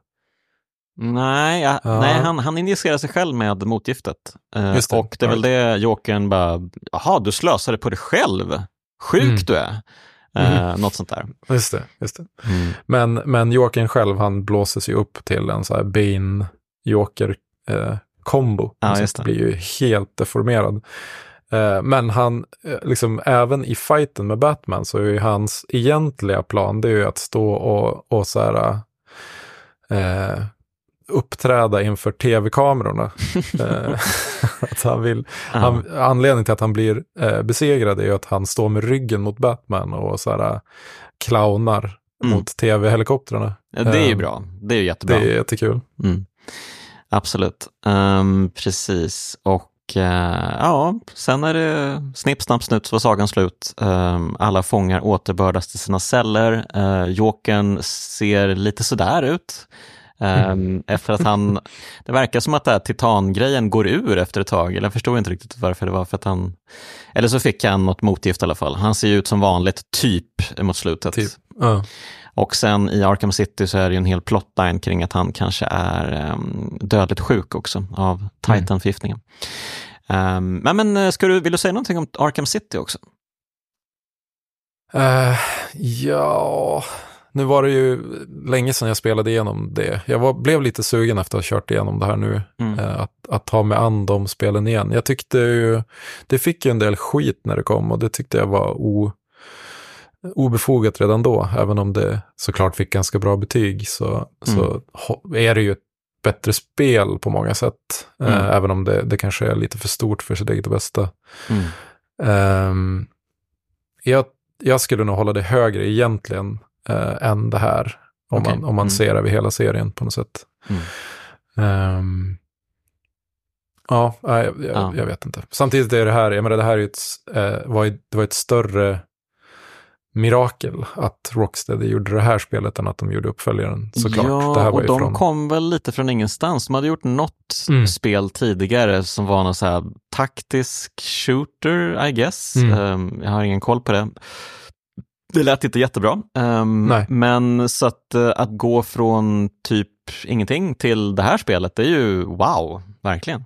Nej, ja, Ja. nej han, han injicerar sig själv med motgiftet. Eh, Just det. Och det är väl det Jokern bara, jaha, du slösade på dig själv. Sjuk Mm. du är. Eh, Något sånt där. Just det, just det. Men, men Jokern själv, han blåses ju upp till en så här Bane-Joker-kombo. Ja, Alltså, just det. blir ju helt deformerad. Eh, men han, eh, liksom även i fighten med Batman så är ju hans egentliga plan, det är ju att stå och, och så här eh, uppträda inför tv-kamerorna. eh, att han vill, han, anledningen till att han blir eh, besegrad är ju att han står med ryggen mot Batman och så här clownar Mm. mot tv-helikoptrarna. Ja, det är ju eh, bra. Det är ju jättebra. Det är jättekul. Mm. Absolut. Ehm, precis. Och eh, ja, sen är det snipp, snapp, snut så var sagan slut. Ehm, alla fångar återbördas till sina celler. Uh, Jokern ser lite sådär ut. Ehm, Efter att han, det verkar som att den här titangrejen går ur efter ett tag, eller jag förstår inte riktigt varför det var för att han, eller så fick han något motgift i alla fall. Han ser ju ut som vanligt, typ, mot slutet. Typ. Ja. Och sen i Arkham City så är det ju en hel plotline kring att han kanske är um, dödligt sjuk också av Titan-förgiftningen. Um, men men eh, ska du, vill du säga någonting om Arkham City också? Eh, ja, nu var det ju länge sedan jag spelade igenom det. Jag var, blev lite sugen efter att ha kört igenom det här nu, Mm. eh, att, att ta mig an de spelen igen. Jag tyckte ju, det fick ju en del skit när det kom och det tyckte jag var o, obefogat redan då, även om det såklart fick ganska bra betyg så, så ho- är det ju ett bättre spel på många sätt, eh, Mm. även om det, det kanske är lite för stort för sitt eget bästa. Mm. Ehm, jag, jag skulle nog hålla det högre egentligen eh, än det här. Om Okej. man, om man Mm. ser över hela serien på något sätt. Mm. Ehm, ja, jag, jag, Ja. jag vet inte. Samtidigt är det här, jag menar det här är ett, eh, var, det var ett större mirakel att Rocksteady gjorde det här spelet än att de gjorde uppföljaren. Såklart. Ja, det här var och de från... kom väl lite från ingenstans. De hade gjort något Mm. spel tidigare som var någon så här taktisk shooter, I guess. Mm. Ehm, jag har ingen koll på det. Det lät inte jättebra. Nej. men så att, eh, att gå från typ ingenting till det här spelet, det är ju wow, verkligen.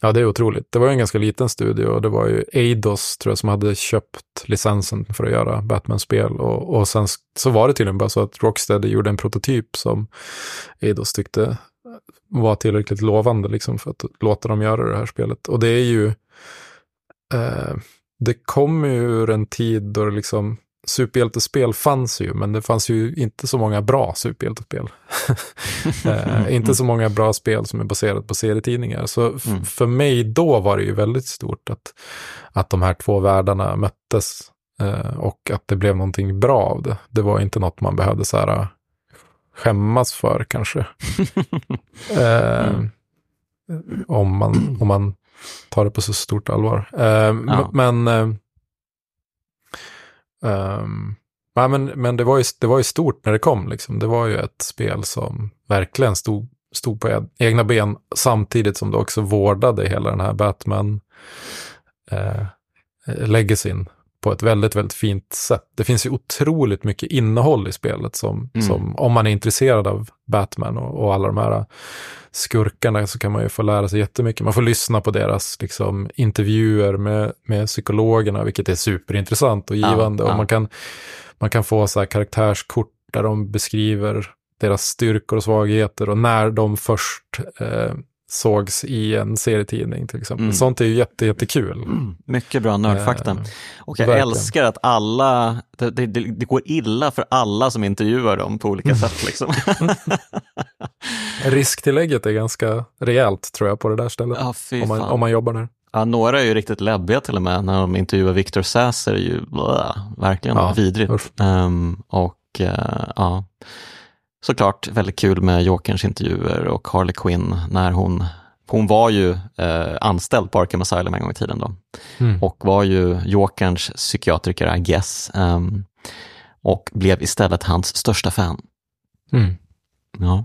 Ja, det är otroligt. Det var en ganska liten studio och det var ju Eidos, tror jag, som hade köpt licensen för att göra Batman-spel. Och, och sen så var det tydligen bara så att Rocksteady gjorde en prototyp som Eidos tyckte var tillräckligt lovande liksom för att låta dem göra det här spelet. Och det är ju, eh, det kommer ju ur en tid då det liksom, superhjältespel fanns ju, men det fanns ju inte så många bra superhjältespel. eh, inte så många bra spel som är baserat på serietidningar. Så Mm. för mig då var det ju väldigt stort att, att de här två världarna möttes eh, och att det blev någonting bra av det. Det var inte något man behövde så här, skämmas för kanske. Eh, Mm. om, man, om man tar det på så stort allvar. Eh, Ja. Men, nej, men, men det, var ju, det var ju stort när det kom. Liksom. Det var ju ett spel som verkligen stod, stod på egna ben samtidigt som det också vårdade hela den här Batman eh, legacyn på ett väldigt, väldigt fint sätt. Det finns ju otroligt mycket innehåll i spelet som, Mm. som om man är intresserad av Batman och, och alla de här skurkarna så kan man ju få lära sig jättemycket. Man får lyssna på deras liksom, intervjuer med, med psykologerna, vilket är superintressant och Ja, givande. ja. Och man kan, man kan få så karaktärskort där de beskriver deras styrkor och svagheter och när de först eh, sågs i en serietidning till exempel. Mm. Sånt är ju jätte, jättekul. Mm. Mycket bra nördfakta. Eh, och jag verkligen. älskar att alla, det, det, det, går illa för alla som intervjuar dem på olika sätt. Liksom. Risktillägget är ganska rejält tror jag på det där stället. Ja, om, man, om man jobbar där. Ja, några är ju riktigt läbbiga till och med när de intervjuar Victor Säser, är ju blä, verkligen ja, vidrigt. Um, och uh, ja, såklart väldigt kul med Jokerns intervjuer och Harley Quinn när hon hon var ju eh, anställd på Arkham Asylum en gång i tiden då. Mm. Och var ju Jokerns psykiatriker, I guess. Um, och blev istället hans största fan. Mm. Ja.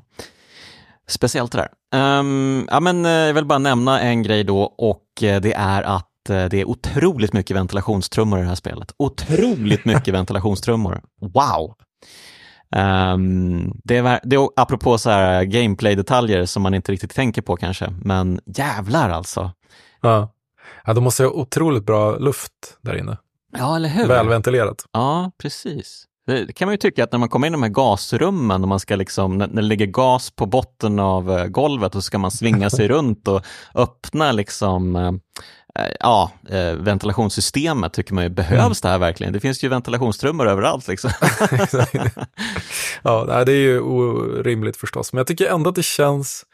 Speciellt det där. Um, ja, men, eh, jag vill bara nämna en grej då och eh, det är att eh, det är otroligt mycket ventilationstrummor i det här spelet. Otroligt mycket ventilationstrummor. Wow! Um, det, är, det är apropå så här gameplay-detaljer som man inte riktigt tänker på kanske, men jävlar alltså. Ja, ja de måste ha otroligt bra luft där inne. Ja, eller hur? Välventilerat. Ja, precis. Det kan man ju tycka att när man kommer in i de här gasrummen och man ska liksom, när det ligger gas på botten av eh, golvet och så ska man svinga sig runt och öppna liksom eh, Eh, ja, eh, ventilationssystemet tycker man ju, behövs mm. det här verkligen? Det finns ju ventilationstrummor överallt liksom. ja, det är ju orimligt förstås, men jag tycker ändå att det känns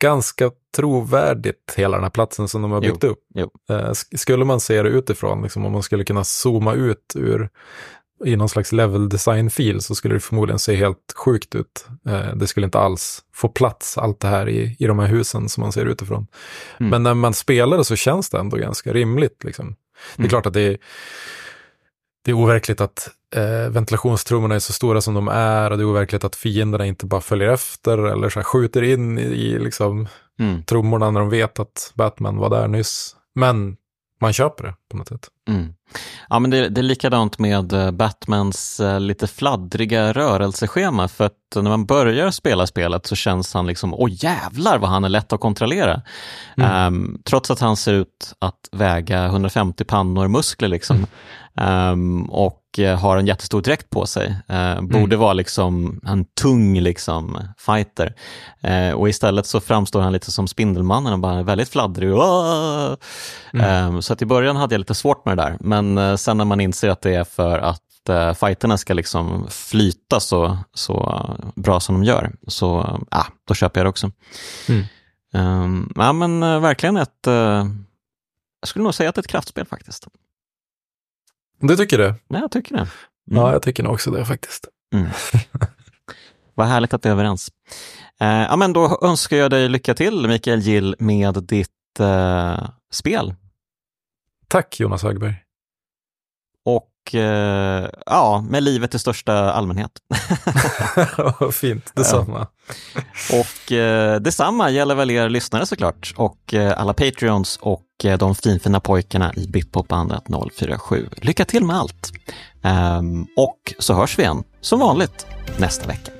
ganska trovärdigt, hela den här platsen som de har byggt jo, upp. Jo. Eh, skulle man se det utifrån, liksom, om man skulle kunna zooma ut ur i någon slags level design-fil så skulle det förmodligen se helt sjukt ut. Eh, det skulle inte alls få plats, allt det här i, i de här husen som man ser utifrån. Mm. Men när man spelar det så känns det ändå ganska rimligt. Liksom. Det är mm. klart att det är, det är overkligt att eh, ventilationstrummorna är så stora som de är och det är overkligt att fienderna inte bara följer efter eller så skjuter in i, i liksom, mm. trummorna när de vet att Batman var där nyss. Men man köper det på något sätt. Mm. Ja, men det, det, är likadant med eh, Batmans uh, lite fladdriga rörelseschema. För att när man börjar spela spelet så känns han liksom, åh jävlar vad han är lätt att kontrollera. Mm. Um, trots att han ser ut att väga 150 pannor muskler liksom. Mm. Um, och har en jättestor dräkt på sig. Uh, borde mm. vara liksom en tung liksom fighter. Uh, och istället så framstår han lite som Spindelmannen och bara väldigt fladdrig. Um, så att i början hade jag lite svårt med det där. Men sen när man inser att det är för att uh, fighterna ska liksom flyta så, så bra som de gör, så uh, då köper jag det också. Mm. Um, ja men uh, verkligen ett, jag skulle nog säga att det är ett kraftspel faktiskt. Du tycker det? Ja, jag tycker det. Mm. Ja, jag tycker nog också det faktiskt. Mm. Vad härligt att vi är överens. Uh, ja, men då önskar jag dig lycka till, Mikael Gill, med ditt spel. Tack, Jonas Högberg. Och eh, ja, med livet i största allmänhet. Fint, detsamma. Ja. Och eh, detsamma gäller väl er lyssnare såklart och eh, alla Patreons och eh, de finfina pojkarna i Bitpopbandet 047. Lycka till med allt! Um, och så hörs vi igen, som vanligt, nästa vecka.